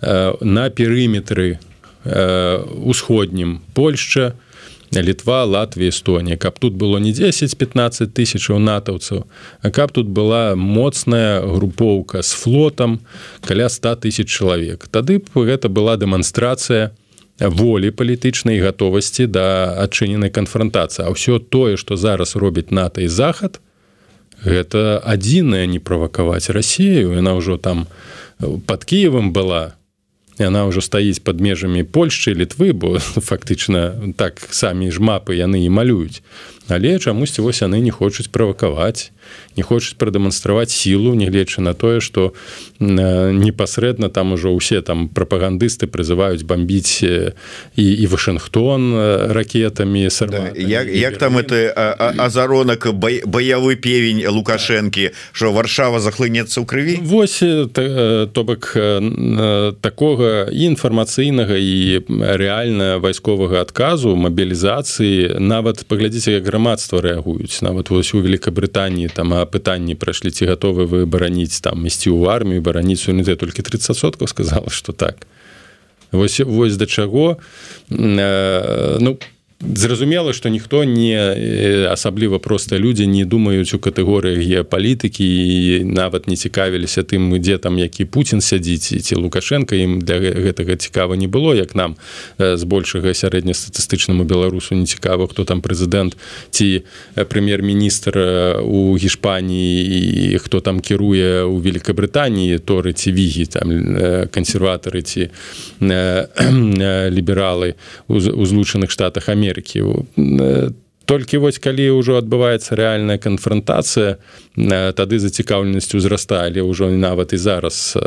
на перыметры усходнім Польшча літва Латвія Эстонія каб тут было не 10-15 тысячаў натаўцаў а каб тут была моцная групоўка з флотам каля 100 тысяч чалавек. Тады б гэта была дэманстрацыя волі палітычнай гатовасці да адчыненай канфронтацыі. А ўсё тое што зараз робіць нато і захад гэта адзінае не правакаваць рассею яна ўжо там под кіевым была яна ўжо стаіць под межамі Польшчы літвы бо фактычна так самі ж мапы яны і малююць але чамусьці вось яны не хочуць правакаваць не хочуць прадэманстраваць сілу нягледзячы на тое што непасрэдна там ужо ўсе там прапагандысты прызываюць бомбіць і і Вашынгтон ракетамі да, як, як там это азаронак баявы певень лукашэнкі что варшава захлынецца ў крыві? Восьось то бок такога і інфармацыйнага і рэальна вайсковага адказу мабілізацыі. Нават паглядзіце як грамадства рэагуюць. Нават вось у Великабрытаніі там пытанні прайшлі ці гатовы вы бараніць там ісці ў армію бараніць унізе толькі 30 соткаў сказала что так. Вось вось да чаго. Э, ну по зразумела что ніхто не асабліва просто людзі не думаюць у катэгорыях геапалітыкі і нават не цікавіліся тым дзе там які Путін сядзіць ці лукашенко. Ім для гэтага цікава не было як нам збольшага сярэднестатыстычнаму беларусу не цікава хто там прэзідэнт ці прэм'ер-міністр у гішпаніі і хто там кіруе у Великабрытаніі торы ці вігі там кансерватары ці лібералы у злучаных штатах Америки Амерыкі толькі вось калі ўжо адбываецца рэальная канфронтацыя тады зацікаўленасць узрастае але ўжо нават і зараз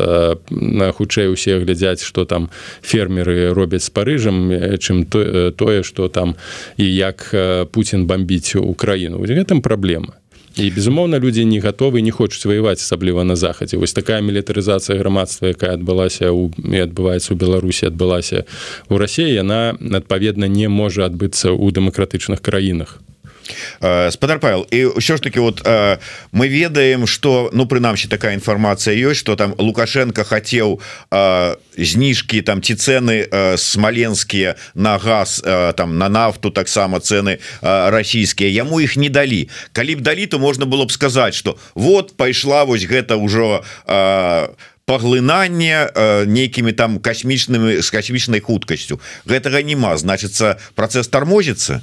хутчэй усе глядзяць што там фермеры робяць з парыжам чым тое што там і як Путін бомбіць украіну. Гэтым праблема і безумоўна людзі не гатовы не хочуць ваяваць асабліва на захадзе вось такая мілітарызацыя грамадства якая адбылася у і адбываецца ў беларусі адбылася у рассіі яна адпаведна не можа адбыцца ў дэмакратычных краінах спадар павел і ўсё ж таки вот э, мы ведаем что ну прынамсі такая інфармацыя ёсць что там лукашенко хацеў э, зніжкі там ці цены смаленскія на газ там на нафту таксама цены расійскія яму іх не далі калі б далі то можна было б сказаць что вот пайшла вось гэта ўжо паглынанне нейкімі там касмічнымі з касмічнай хуткасцю гэтага няма значыцца працэс тармозіцца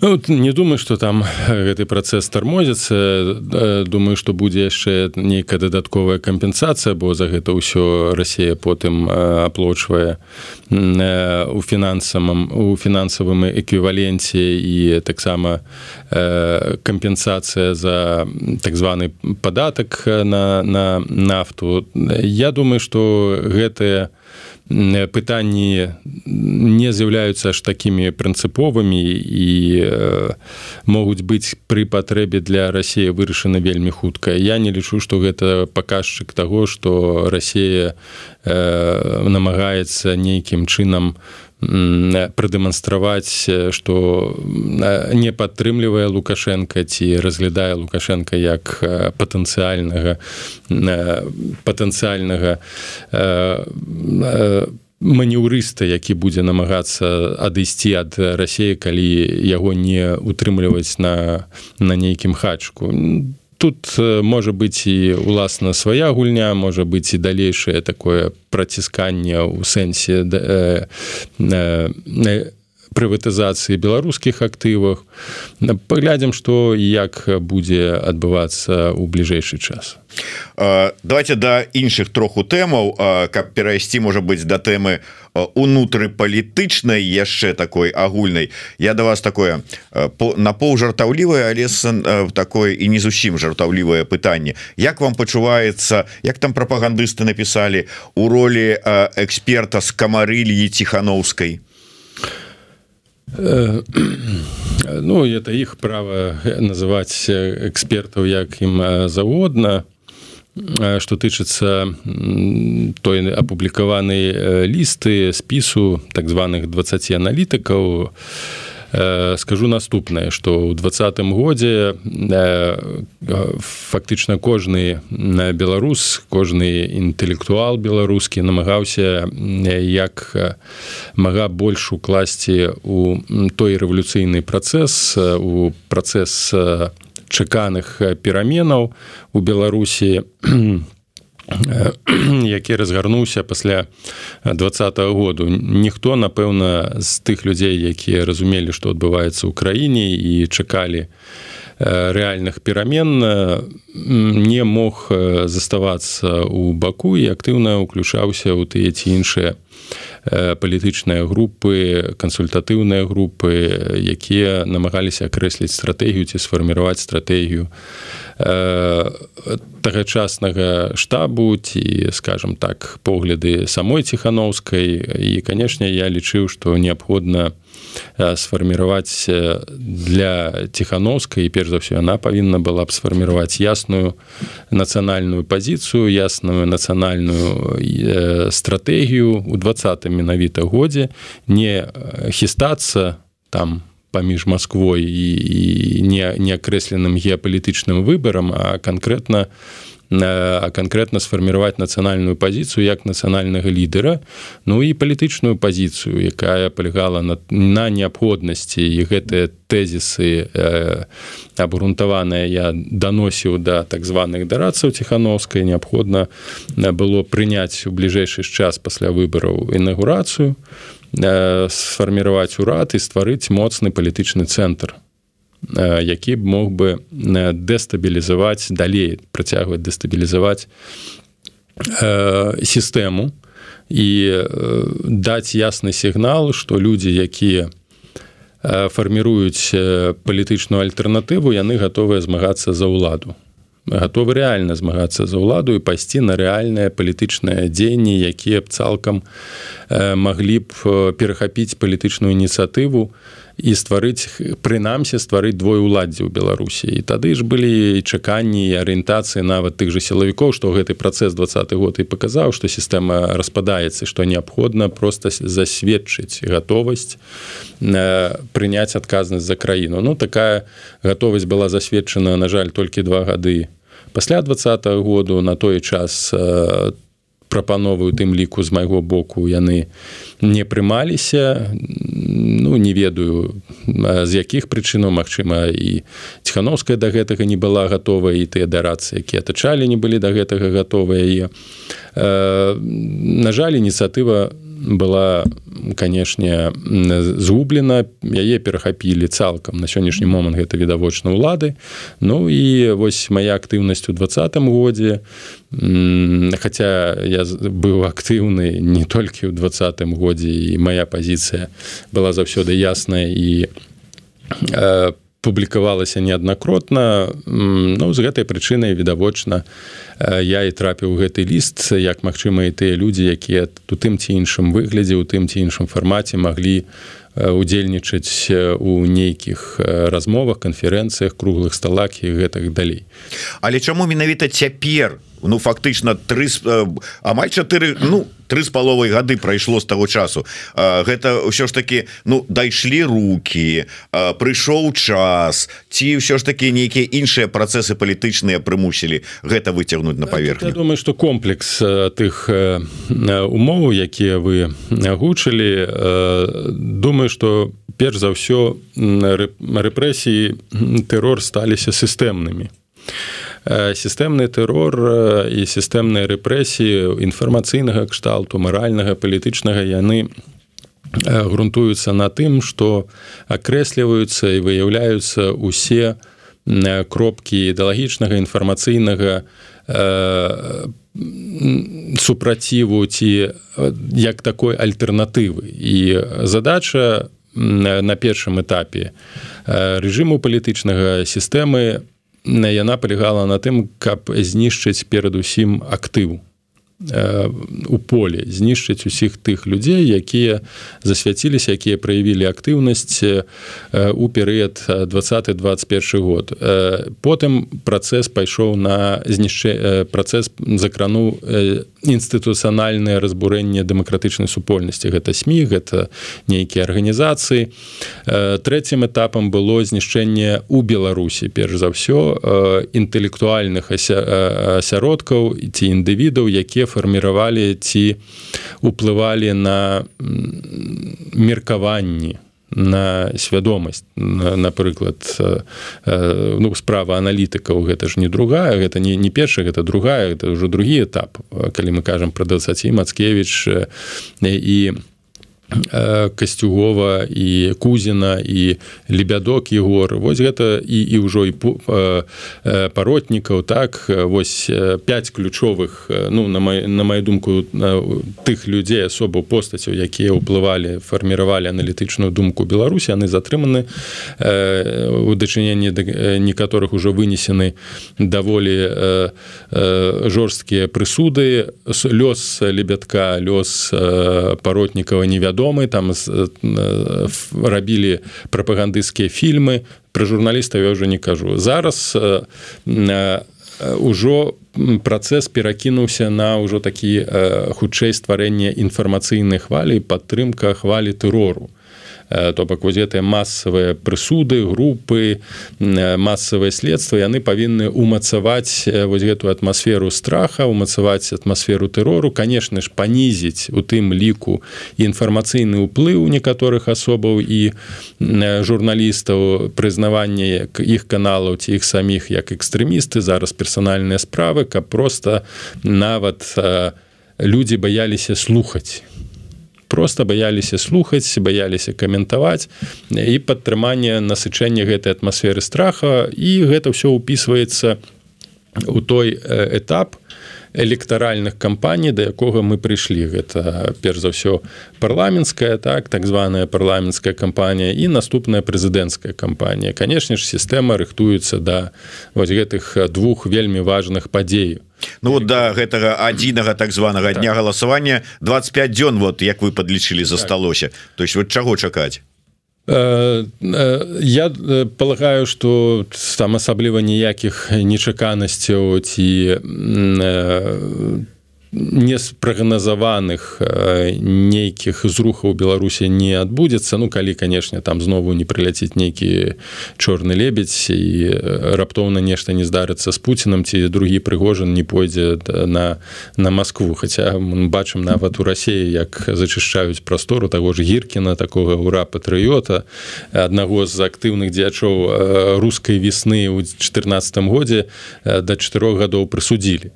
Ну, не думаю что там гэты працэс тармозіцца думаю что будзе яшчэ нейкая дадатковая кампенсацыя бо за гэта ўсё Росія потым аплочвае у фінансавым у фінансавым эквіваленце і таксама кампенсацыя за так званы падатак на на нафту. Я думаю что гэтыя пытанні не з'яўляюцца аж такімі прынцыповымі і э, могуць быць пры патрэбе для рассіі вырашаны вельмі хутка. Я не лічу што гэта паказчык таго што рассея э, намагаецца нейкім чынам у прадэманстраваць што не падтрымлівае лукашенко ці разглядае лукашенко як патэнцыяльнага патэнцыяльнага манеўрыста які будзе намагацца адысці ад рассеі калі яго не утрымліваць на на нейкім хачку тут можа быць і уласна свая гульня можа быць і далейшае такое працісканне ў сэнсе э, э, прыватызацыі беларускіх актывах. Паглядзім што як будзе адбывацца ў бліжэйшы час. Давайте да іншых троху тэмаў каб перайсці можа быць да тэмы у унутры палітычнай яшчэ такой агульнай. Я да вас такое напоў жартаўлівае але такое і не зусім жартаўлівае пытанне. Як вам пачуваецца як там прапагандысты напісалі у ролі эксперта з камарыльі ціхановскай Ну это іх права называць экспертаў як ім заводна что тычыцца той апублікаваны лісты спісу так званых 20 аналітыкаў скажу наступнае что ў двадцатым годзе фактычна кожны беларус кожны інтэлектуал беларускі намагаўся як мага больш укласці у той рэвалюцыйны працэс у працэс чаканых пераменаў у беларусі які разгарнуўся пасля двадцатого году. Ніхто напэўна з тых людзей якія разумелі што адбываецца ў краіне і чакалі рэальных перамен не мог заставацца ў баку і актыўна ўключаўся ў тыя ці іншыя палітычныя групы кансультатыўныя групы якія намагаліся акрэсліць стратэгію ці сфарміраваць стратэгію тагачаснага штабу ці скажем так погляды самой ціхановскай і канешне я лічыў што неабходна сфарміраваць для ціхановскай перш за ўсё яна павінна была б сфарміраваць ясную нацыянальную пазіцыю ясную нацыянальную стратэгію. У двадцатым менавіта годзе не хістацца там паміж Масквой і, і не неакрэсленым геапалітычным выбарам а канкрэтна а канкрэтна сфарміраваць нацыянальную пазіцыю як нацыянальнага лідара ну і палітычную пазіцыю якая палягала на, на неабходнасці. І гэтыя тэзісы э, абгрунтаваныя я даносіў да так званых дарацаў ціхановскай неабходна было прыняць у бліжэйшы час пасля выбараў інагурацыю. Э, сфарміраваць урад і стварыць моцны палітычны цэнтр які б мог бы дэстабілізаваць далей працягваць дэстабілізаваць сістэму і даць ясны сігнал што людзі якія фарміруюць палітычную альтэрнатыву яны гатовыя змагацца за ўладу гатовы рэальна змагацца за ўладу і пайсці на рэальныя палітычныя дзеянні якія б цалкам маглі б перахапіць палітычную ініцыятыву. і стварыць прынамсі стварыць двое уладдзе ў беларусі. І тады ж былі чаканні і арыентацыі нават тых жа сілавікоў што гэты працэс двадцаты год і паказаў што сістэма распадаецца што неабходна просто засведчыць гатовасць прыняць адказнасць за краіну. Ну такая гатовасць была засведчана на жаль толькі два гады пасля два году. На той час там прапановы у тым ліку з майго боку яны не прымаліся. Ну не ведаю з якіх прычынаў Мачыма і ціхановская да гэтага не была гатовая і тыя дарацы якія атачалі не былі да гэтага гатовыя. І на жаль ініцыятыва была канешне згублена яе перахапілі цалкам. На сённяшні момант гэта відавочна ўлады. Ну і вось моя актыўнасць у двадцатым годзе. Хаця я быў актыўны не толькі ў двадцатым годзе і моя пазіцыя была заўсёды ясная. І по публікавалася неаднакротна ну з гэтай прычынай відавочна я і трапіў гэты ліст як магчыма і тыя людзі якія у тым ці іншым выглядзе у тым ці іншым фармаце маглі удзельнічаць у нейкіх размовах канферэнцыях круглых сталак і гэтых далей. Але чаму менавіта цяпер у ну фактычна три э, амаль 4 ну три з паловай гады прайшло з таго часу. Гэта ўсё ж таки ну дайшлі руки прыйшоў час ці ўсё ж таки нейкія іншыя працэсы палітычныя прымусілі гэта выцягнуць на паверхню? думаю что комплекс тых умоў якія вы агучылі думаю что перш за ўсё рэпрэсіі тэрор сталіся сістэмнымі сістэмны тэрор і сістэмныя рэпрэсіі інфармацыйнага кшталту маральнага палітычнага яны грунтуюцца на тым што акрэсліваюцца і выяўляюцца усе кропкі ідэалагічнага інфармацыйнага супраціву ці як такой альтэрнатывы. І задача на першым этапе рэжыму палітычнага сістэмы яна палягала на тым каб знішчыць перадусім актыву у поле знішчыць усіх тых людзей якія засвяціліся якія праявілі актыўнасць у перыяд 2021 год. Потым працэс пайшоў на знішчэ працэс закрануў інстытуцыянальнае разбурэнне дэмакратычнай супольнасці. Гэта сМ гэта нейкія арганізацыі. Трэцім этапам было знішчэнне у беларусі. Перш за ўсё інтэлектуальных асяродкаў ці індывідаў якія фарміравалі ці уплывалі на меркаванні на свядомасць напрыклад ну справа аналітыкаў гэта ж не другая гэта не не першая гэта другая это ўжо другі этап калі мы кажам пра 20 мацкевич і касцюгова і кузіна і лебядок егор. Вось гэта і і ўжо і паротнікаў так? Вось 5 ключовых ну на май, на маю думку на тых людзей асобу постацяў якія ўплывалі фарміравалі аналітычную думку беларусі яны затрыманы. У дачыненні некаторых ужо вынесены даволі жорсткія прысуды. Лёс лебядка лёс паротнікава невядома вядомы там рабілі прапагандысцкія фільмы. Пра журналіста я ўжо не кажу. Зараз ўжо працэс перакінуўся на ўжо такі хутчэй стварэнне інфармацыйнай хвалі падтрымка хвалі тэрору. Э, то бок вось гэтыя масавыя прысуды групы масавыя следства яны павінны умацаваць вось гэтую атмасферу страха умацаваць атмасферу тэрору конечно ж панізіць у тым ліку інфармацыйны ўплыў некаторых асобаў і журналістаў прызнавання як іх каналаў ці іх саміх як экстрэмісты зараз персанальныя справы каб просто нават людзі баяліся слухаць просто баяліся слухаць баяліся каментаваць і падтрыманне насычэння гэтай атмасферы страха і гэта ўсё ўпісваецца у той этап электаральных кампаній да якога мы прыйшлі. Гэта перш за ўсё парламенцкая так так званая парламенцкая кампанія і наступная прэзідэнцкая кампанія. Канешне ж сістэма рыхтуецца да вось гэтых двух вельмі важных падзеяў Ну вот да гэтага адзінага так званага так. дня галасавання 25 дзён вот як вы подлічылі засталося так. то есть вот чаго чакаць э, э, Я э, полагаю, што там асабліва ніякіх нечаканасцяў ці неспрагназаваных нейкіх зрухаў беларусі не адбудзецца ну калі канешне там знову не прыляціць нейкі чорны лебедзь і раптоўна нешта не здарыцца з пуцінам ці другі прыгожан не пойдзе на на Москву. Мы бачым нават у рассіі як зачышчаюць прастору таго ж гіркіна такога ура патрыёта аднаго з актыўных дзячоў рускай весны ў 14 годзе да чатырох гадоў прысудзілі.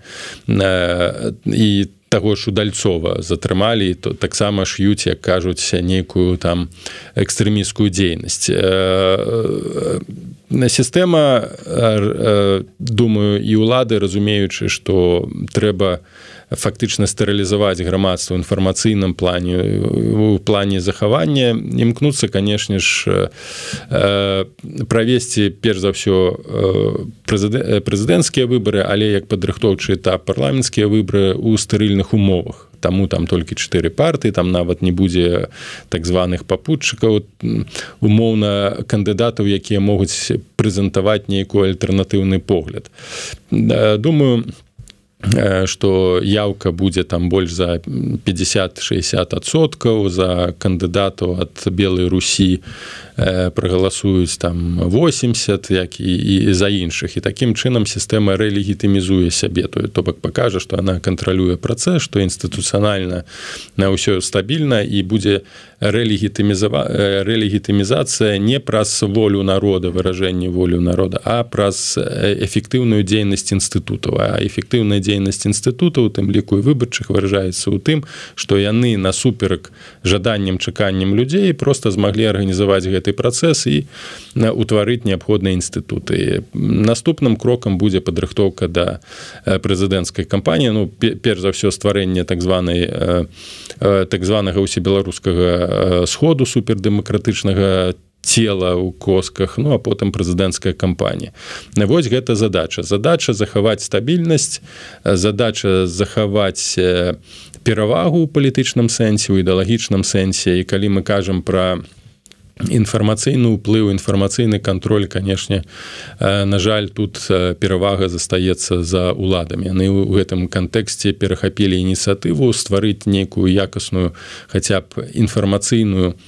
І таго ж удальцова затрымалі то таксама ш'юць як кажуць нейкую там экстрэміскую дзейнасць. На сістэма думаю і ўлады разумеючы што трэба фактычна стэрылізаваць грамадства інфармацыйным плане у плане захавання імкнуцца канешне ж правесці перш за ўсё прэзідэнцкія выбары але як падрыхтоўчы этап парламенцкія выбары ў стэрыльных умовах. Таму там толькі чатыры парты там нават не будзе так званых папутчыкаў умоўна кандыдатаў якія могуць прэзентаваць нейкую альтэрнатыўны погляд. Думаю что яўка будзе там больш за 50-60соткаў за кандыдатаў ад белой Русі прагаласуюць там 80 як і, і за іншых і такім чынам сістэма рэлегітымізуе сябе то то бок пакажа што она кантралюе працэс што інстытуцыянальна на ўсё стабільна і будзе рэлегітымізава рэлегітымізацыя не праз волю народа выражэнне волю народа а праз эфектыўную дзейнасць інстытутаў а эфектыўная дзейнасць інстытута у тым ліку і выбарчых выражаецца ў тым што яны насуперак жаданнем чаканнем людзей просто змаглі арганізаваць гэты працэс і утварыць неабходныя інстытуты наступным крокам будзе падрыхтоўка да прэзідэнцкай кампаніі ну перш за ўсё стварэнне так званай так званага усебеларускага сходу супердэмакратычнага цела ў косках ну а потым прэзідэнцкая кампанія. Вось гэта задача. Задача захаваць стабільнасць задача захаваць перавагу ў палітычным сэнсе у ідэалагічным сэнсе. І калі мы кажам пра інфармацыйны ўплыў інфармацыйны кантроль канешне на жаль тут перавага застаецца за уладамі яны ў гэтым кантэксце перахапілі ініцыятыву стварыць нейкую якасную хаця б інфармацыйную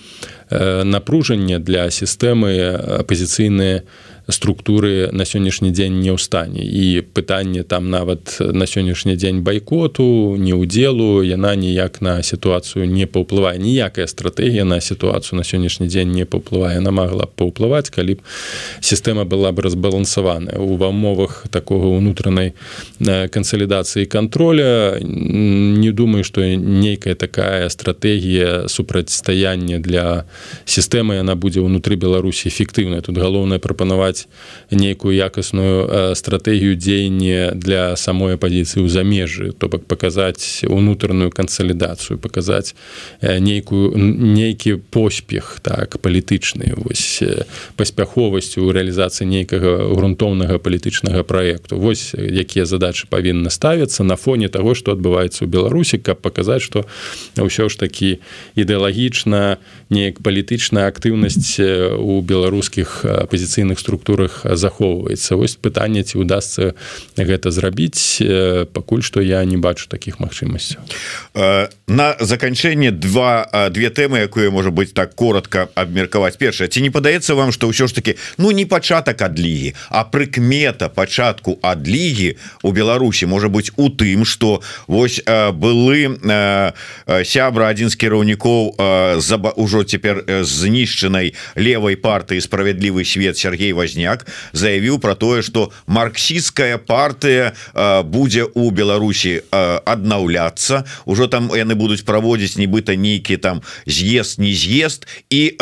напружанне для сістэмы апозіцыйныя структуры на сённяшні дзень не ў стане. І пытанне там нават на сённяшні дзень байкоту не ўдзелу яна ніяк на сітуацыю не паўплывае ніякая стратэгія на сітуацыю на сённяшні дзень не паўплывае она могла б паўплываць калі б сістэма была бы разбалансаваная у умовах такого унутранай кансалідацыі контроля не думаю что нейкая такая стратегія супрацьстаяння для сістэмы яна будзе ўнутры беларусі эфектыўная тут галоўнае прапанаваць нейкую якасную стратэгію дзеяння для самой апозіцыі ў замежжы то бок паказаць унутраную кансалідацыю паказаць нейкую нейкі поспех так палітычны вось паспяховасцю ў рэалізацыі нейкага грунтоўнага палітычнага праекту. Вось якія задачы павінны ставіцца на фоне того что адбываецца ў беларусі каб паказаць что ўсё ж такі ідэалагічна неяк палітычная актыўнасць у беларускіх апозіцыйных структурах захоўваецца. Вось пытанне ці удастся гэта зрабіць пакуль што я не бачу таких магчымасцяў. На заканчэнне два две тэмы якую можа быть так коротко абмеркаваць. Першае ці не падаецца вам что ўсё ж таки ну не пачатак адлігі а прыкмета пачатку адлігі у Беларусі можа быть у тым что вось былы сябра адзін з кіраўнікоў за ўжо цяпер знішчанай левой партыі справядлівы свет Сергей возняк заявіў про тое что марксістская партыя будзе у Беларусі аднаўляцца ужо там яны будуць праводзіць нібыта нейкі там з'езд не з'езд і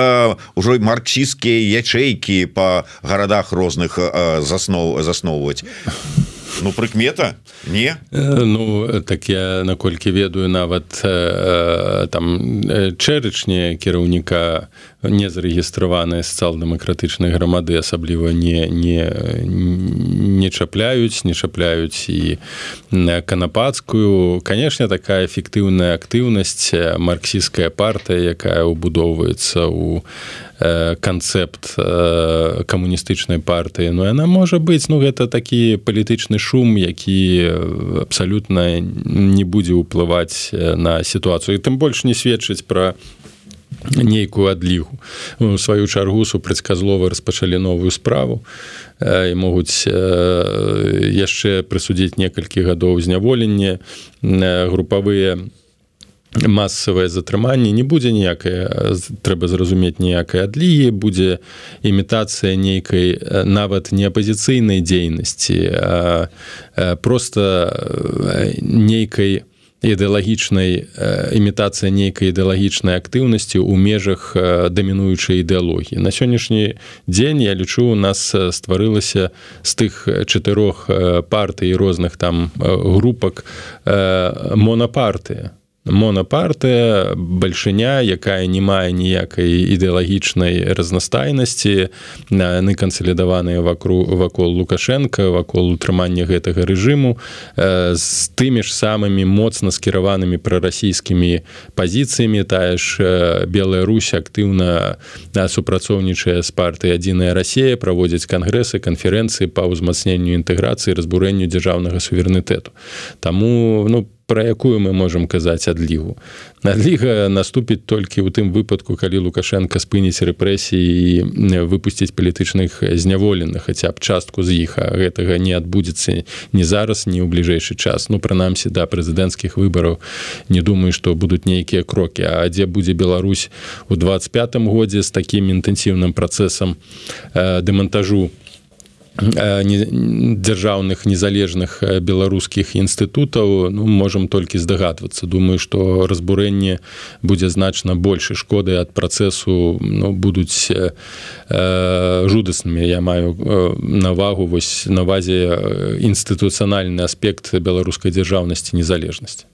ўжо марксістскія ячэйкі по гарадах розных заснов засноўваць ну прыкмета? Не? Ну так я наколькі ведаю нават там чэрачне кіраўніка не зарэгістраваныя сацыял-дэмакратычнай грамады асабліва не не не чапляюць не чапляюць і канапацкую. Канешне такая эфектыўная актыўнасць марксійская партыя якая ўбудоўваецца у канцэпт камуністычнай партыі. Ну яна можа быць ну гэта такі палітычны шум які абсалютна не будзе ўплываць на сітуацыю. Тым больш не сведчыць пра нейкую адлігу. У сваю чаргу супрацьказлова распачалі новую справу і могуць яшчэ прысудзіць некалькі гадоў зняволення. Групавыя масавае затрыманне не будзе ніякае трэба зразумець ніякай адлігі будзе імітацыя нейкай нават не апазіцыйнай дзейнасці просто нейкай ідэалагічнай імітацыя нейкай ідэалагічнай актыўнасці ў межах дамінуючай ідэалогіі. На сённяшні дзень я лічу у нас стварылася з тых чатырох партый розных там групак монапартыя монапартыя бальшыня якая не мае ніякай ідэалагічнай разнастайнасці яны кансалідаваныя вакру вакол лукашенко вакол утрымання гэтага рэжыму з тымі ж самымі моцна скіраванымі прарасійскімі пазіцыямі. Тая ж белая русь актыўна супрацоўнічае з партыі адзіная Расія праводзяць кангрэсы канферэнцыі па ўзмацненню інтэграцыі разбурэнню дзяржаўнага суверэнітэту. Таму ну по про якую мы можемм казаць адлігу надліга наступіць толькі ў тым выпадку калі лукашенко спыніць рэпрэсіі і выпусціць палітычных зняволеных хаця б частку з іх а гэтага не адбудзецца не зараз не ў бліжэйшы час. Ну прынамсі да прэзідэнцкіх выбараў не думаю што будуць нейкія крокі. А дзе будзе Беларусь у 25 годзе з такім інтэнсіўным працэсам э, дэмантажу дзяржаўных незалежных беларускіх інстытутаў ну можам толькі здагадвацца думаю что разбурэнне будзе значна больше шкоды ад працэсу ну, будуць э, жудаснымі я маю навагу вось навазе інстытуцыянальны аспект беларускай дзяржаўнасці незалежнасці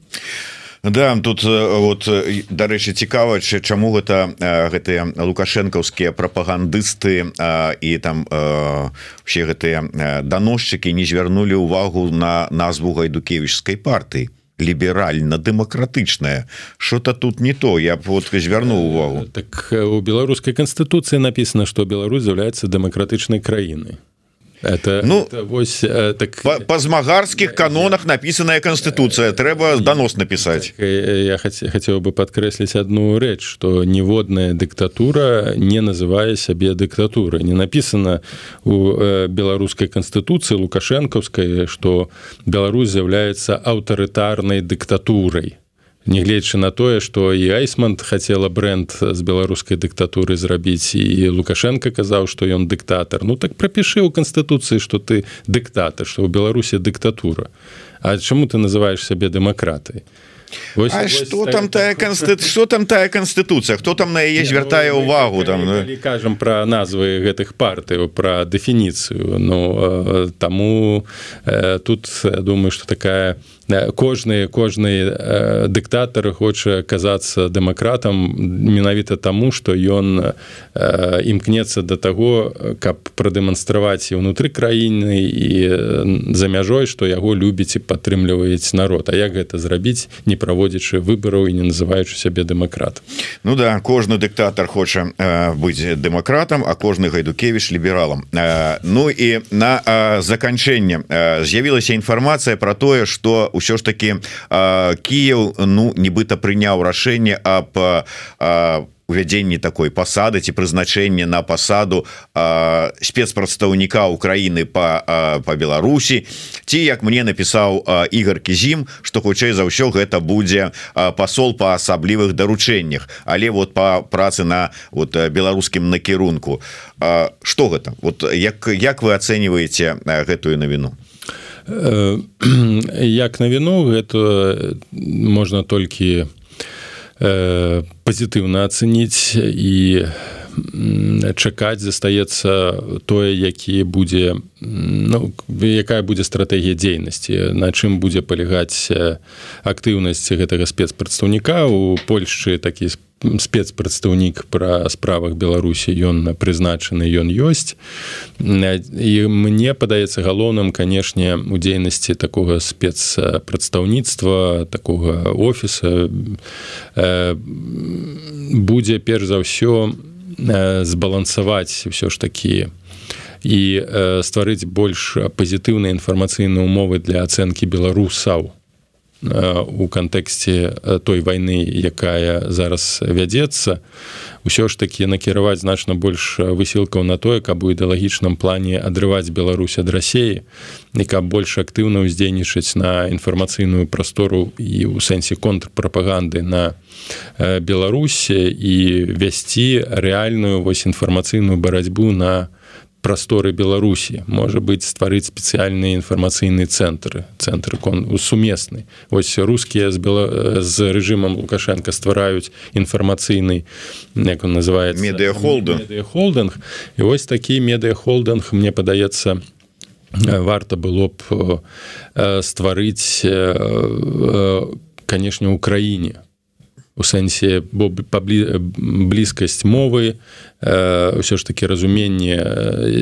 Да тут вот дарэчы цікава чаму гэта гэтыя лукашэнкаўскія прапагандысты і там все гэтыя даносчыкі не звярнулі ўвагу на назву гайдукевічскай партыі. Ліберальна-дэмакратычная. Что-то тут не то я вот звярнуў увагу. так у беларускай канстытуцыі написано что Беларусь з'яўляецца дэмакратычнай краінай это ну это, вось так па, па змагарскіх канонах написаная конституцыя трэба донос написать. так, я хацеў хацеў бы подкрэсліць одну рэч что ніводная дыктатура не называе сябе дыктатуры не написано у беларускай конституцыі лукашэнкаўскай что Беларусь з'яўляецца аўтарытарнай дыктатурай Нягледзячы на тое, што і Айсман хацела бренд з беларускай дыктатуры зрабіць і Лукашенко казаў, што ён дыктатар. Ну так прапішы ў канстытуцыі, што ты дыктатар, што ў Беларусі дыктатура. А чаму ты называеш сябе дэмакратай? Вось, а вось что там тая конститу что там тая конституцыя хто там на яе звяртае ну, увагу там ну? кажам про назвы гэтых партыяў про дэфініцыю Ну таму э, тут думаю что такая кожны кожны э, дыктатар хоча казацца дэмакратам менавіта таму што ён э, імкнецца да таго каб прадэманстраваць і ўнутры краіны і за мяжой што яго любіць і падтрымліваюць народ. А як гэта зрабіць не праводзячы выбараў і не называючы сябе дэмакрат Ну да кожны дыктатар хоча э, быць дэмакратам а кожны гайдукевич лібералам. Э, Ну і на э, заканчэнне э, з'явілася інфармацыя про тое что ўсё ж таки Кіев ну нібыта прыняў рашэнне об увядзенні такой пасады ці прызначэнне на пасаду спецпрадстаўніка Украіны по по Беларусі. Ці як мне напісаў Ігор кізім что хутчэй за ўсё гэта будзе посол по асаблівых даручэннях але вот по працы на вот беларускім накірунку. Что гэта? Вот як як вы ацэньваеце гэтую навіну? Э, як на віну гэта можна толькі э, пазітыўна ацэніць і чакаць застаецца тое які будзе ну, якая будзе стратэгія дзейнасці на чым будзе палягаць актыўнасць гэтага спецпрадстаўніка. У Польшчы такі спец спецпрадстаўнік пра справах беларусі ён прызначаны ён ёсць. І мне падаецца галоўным канешне у дзейнасці такога спецпрадстаўніцтва такога офіса будзе перш за ўсё збалансаваць ўсё ж такі і стварыць больш пазітыўныя інфармацыйныя умовы для ацэнкі беларусаў у кантэксце той вайны якая зараз вядзецца ўсё ж такі накіраваць значна больш высілкаў на тое каб у ідэалагічным плане адрываць Беларусь ад рассеі і каб больш актыўна ўздзейнічаць на інфармацыйную прастору і ў сэнсе контрпрапаганды на беларусі і вясці рэальную вось інфармацыйную барацьбу на прасторы беларусі можа быть стварыць спецыяльныя інфармацыйныя цэнтры цэнтры кон сумесны ось рускія з бела з рэжымам лукашенко ствараюць інфармацыйны як он называет медыахолдинг холдинг і вось такі медыахолдинг мне падаецца варта было б стварыць канешне ў краіне у сэнсе бо паблі блізкасць мовы ўсё ж таки разуменне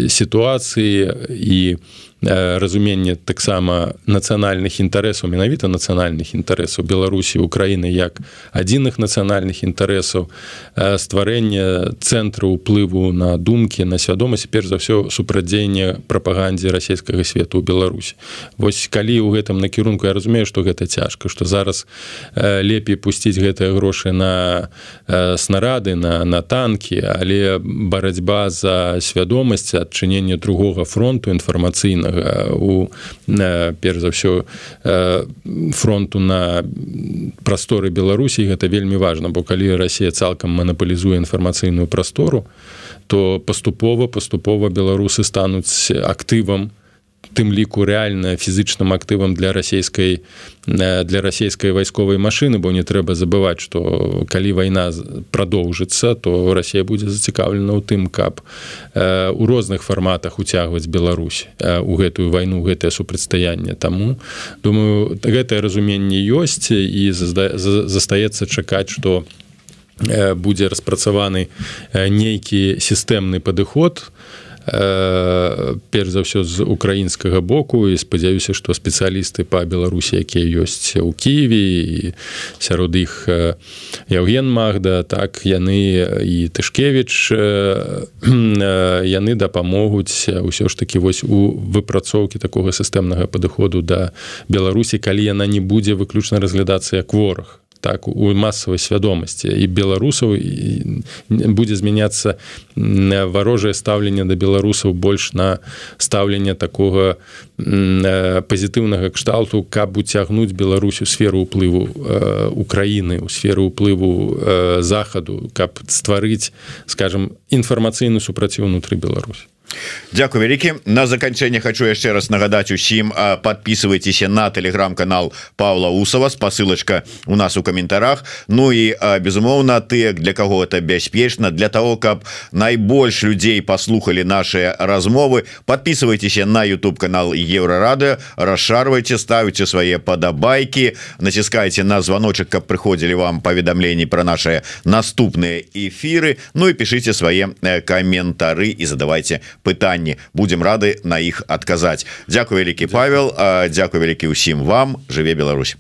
сітуацыі і разуменне таксама нацыянальных інтарэсаў менавіта нацыянальных інтарэсаў беларусі украіны як адзіных нацыянальных інтарэсаў стварэнне цэнтру ўплыву на думкі на свядомасць перш за ўсё супрадзеянне прапагандзе расійскага свету ў беларусі. Восьось калі ў гэтым накірунку я разумею што гэта цяжка што зараз лепей пусціць гэтыя грошы на снарады на на танкі але барацьба за свядомасць адчынення другога фронту інфармацыйнага у перш за ўсё фронту на прасторы беларусій гэта вельмі важна бо калі Росія цалкам манапалізуе інфармацыйную прастору то паступова паступова беларусы стануць актывам тым ліку рэальна фізычным актывам для расійскай э, для расійскай вайсковай машыны бо не трэба забываць што калі вайна прадоўжыцца то Росія будзе зацікаўлена ў тым каб э, у розных фарматах уцягваць Беларусь э, у гэтую вайну гэтае супрацьстаянне. Таму думаю гэтае разуменне ёсць і застаецца чакаць што будзе распрацаваны нейкі сістэмны падыход перш за ўсё з украінскага боку. І спадзяюся што спецыялісты па беларусі якія ёсць у Киеве і сярод іх Яўген Магда так яны і тышкевич яны дапамогуць ўсё ж таки вось у выпрацоўкі такога сістэмнага падыходу да Беларусі калі яна не будзе выключна разглядацца як вораг так у масавай свядомасці і беларусаў будзе змяняцца варожае стаўленне да беларусаў больш на стаўленне такога пазітыўнага кшталту каб уцягнуць Беларусь у сферу ўплыву Украіны у сферу ўплыву захаду каб стварыць скажем інфармацыйны супраціў унутры Беларусі Дякую вялікі. На заканчэнне хочу яшчэ раз нагадаць усім подписывайтеся на телеграм-канал Павла усова спасылочка у нас у каментарах. Ну і безумоўна ты для кого это бяспечна для того каб найбольш людзей послухали наши размовы подписывайтеся на YouTube канал еврорады расшарвайте ставите свае падабайки націскайте на звоночек каб прыходзілі вам паведамленні про наши наступныя эфиры Ну і пишите свае каментары і задавайте пытанні. Будем рады на іх адказаць. Дякую вялікі Павел Дякую вялікі ўсім вам. Жыве Беларусь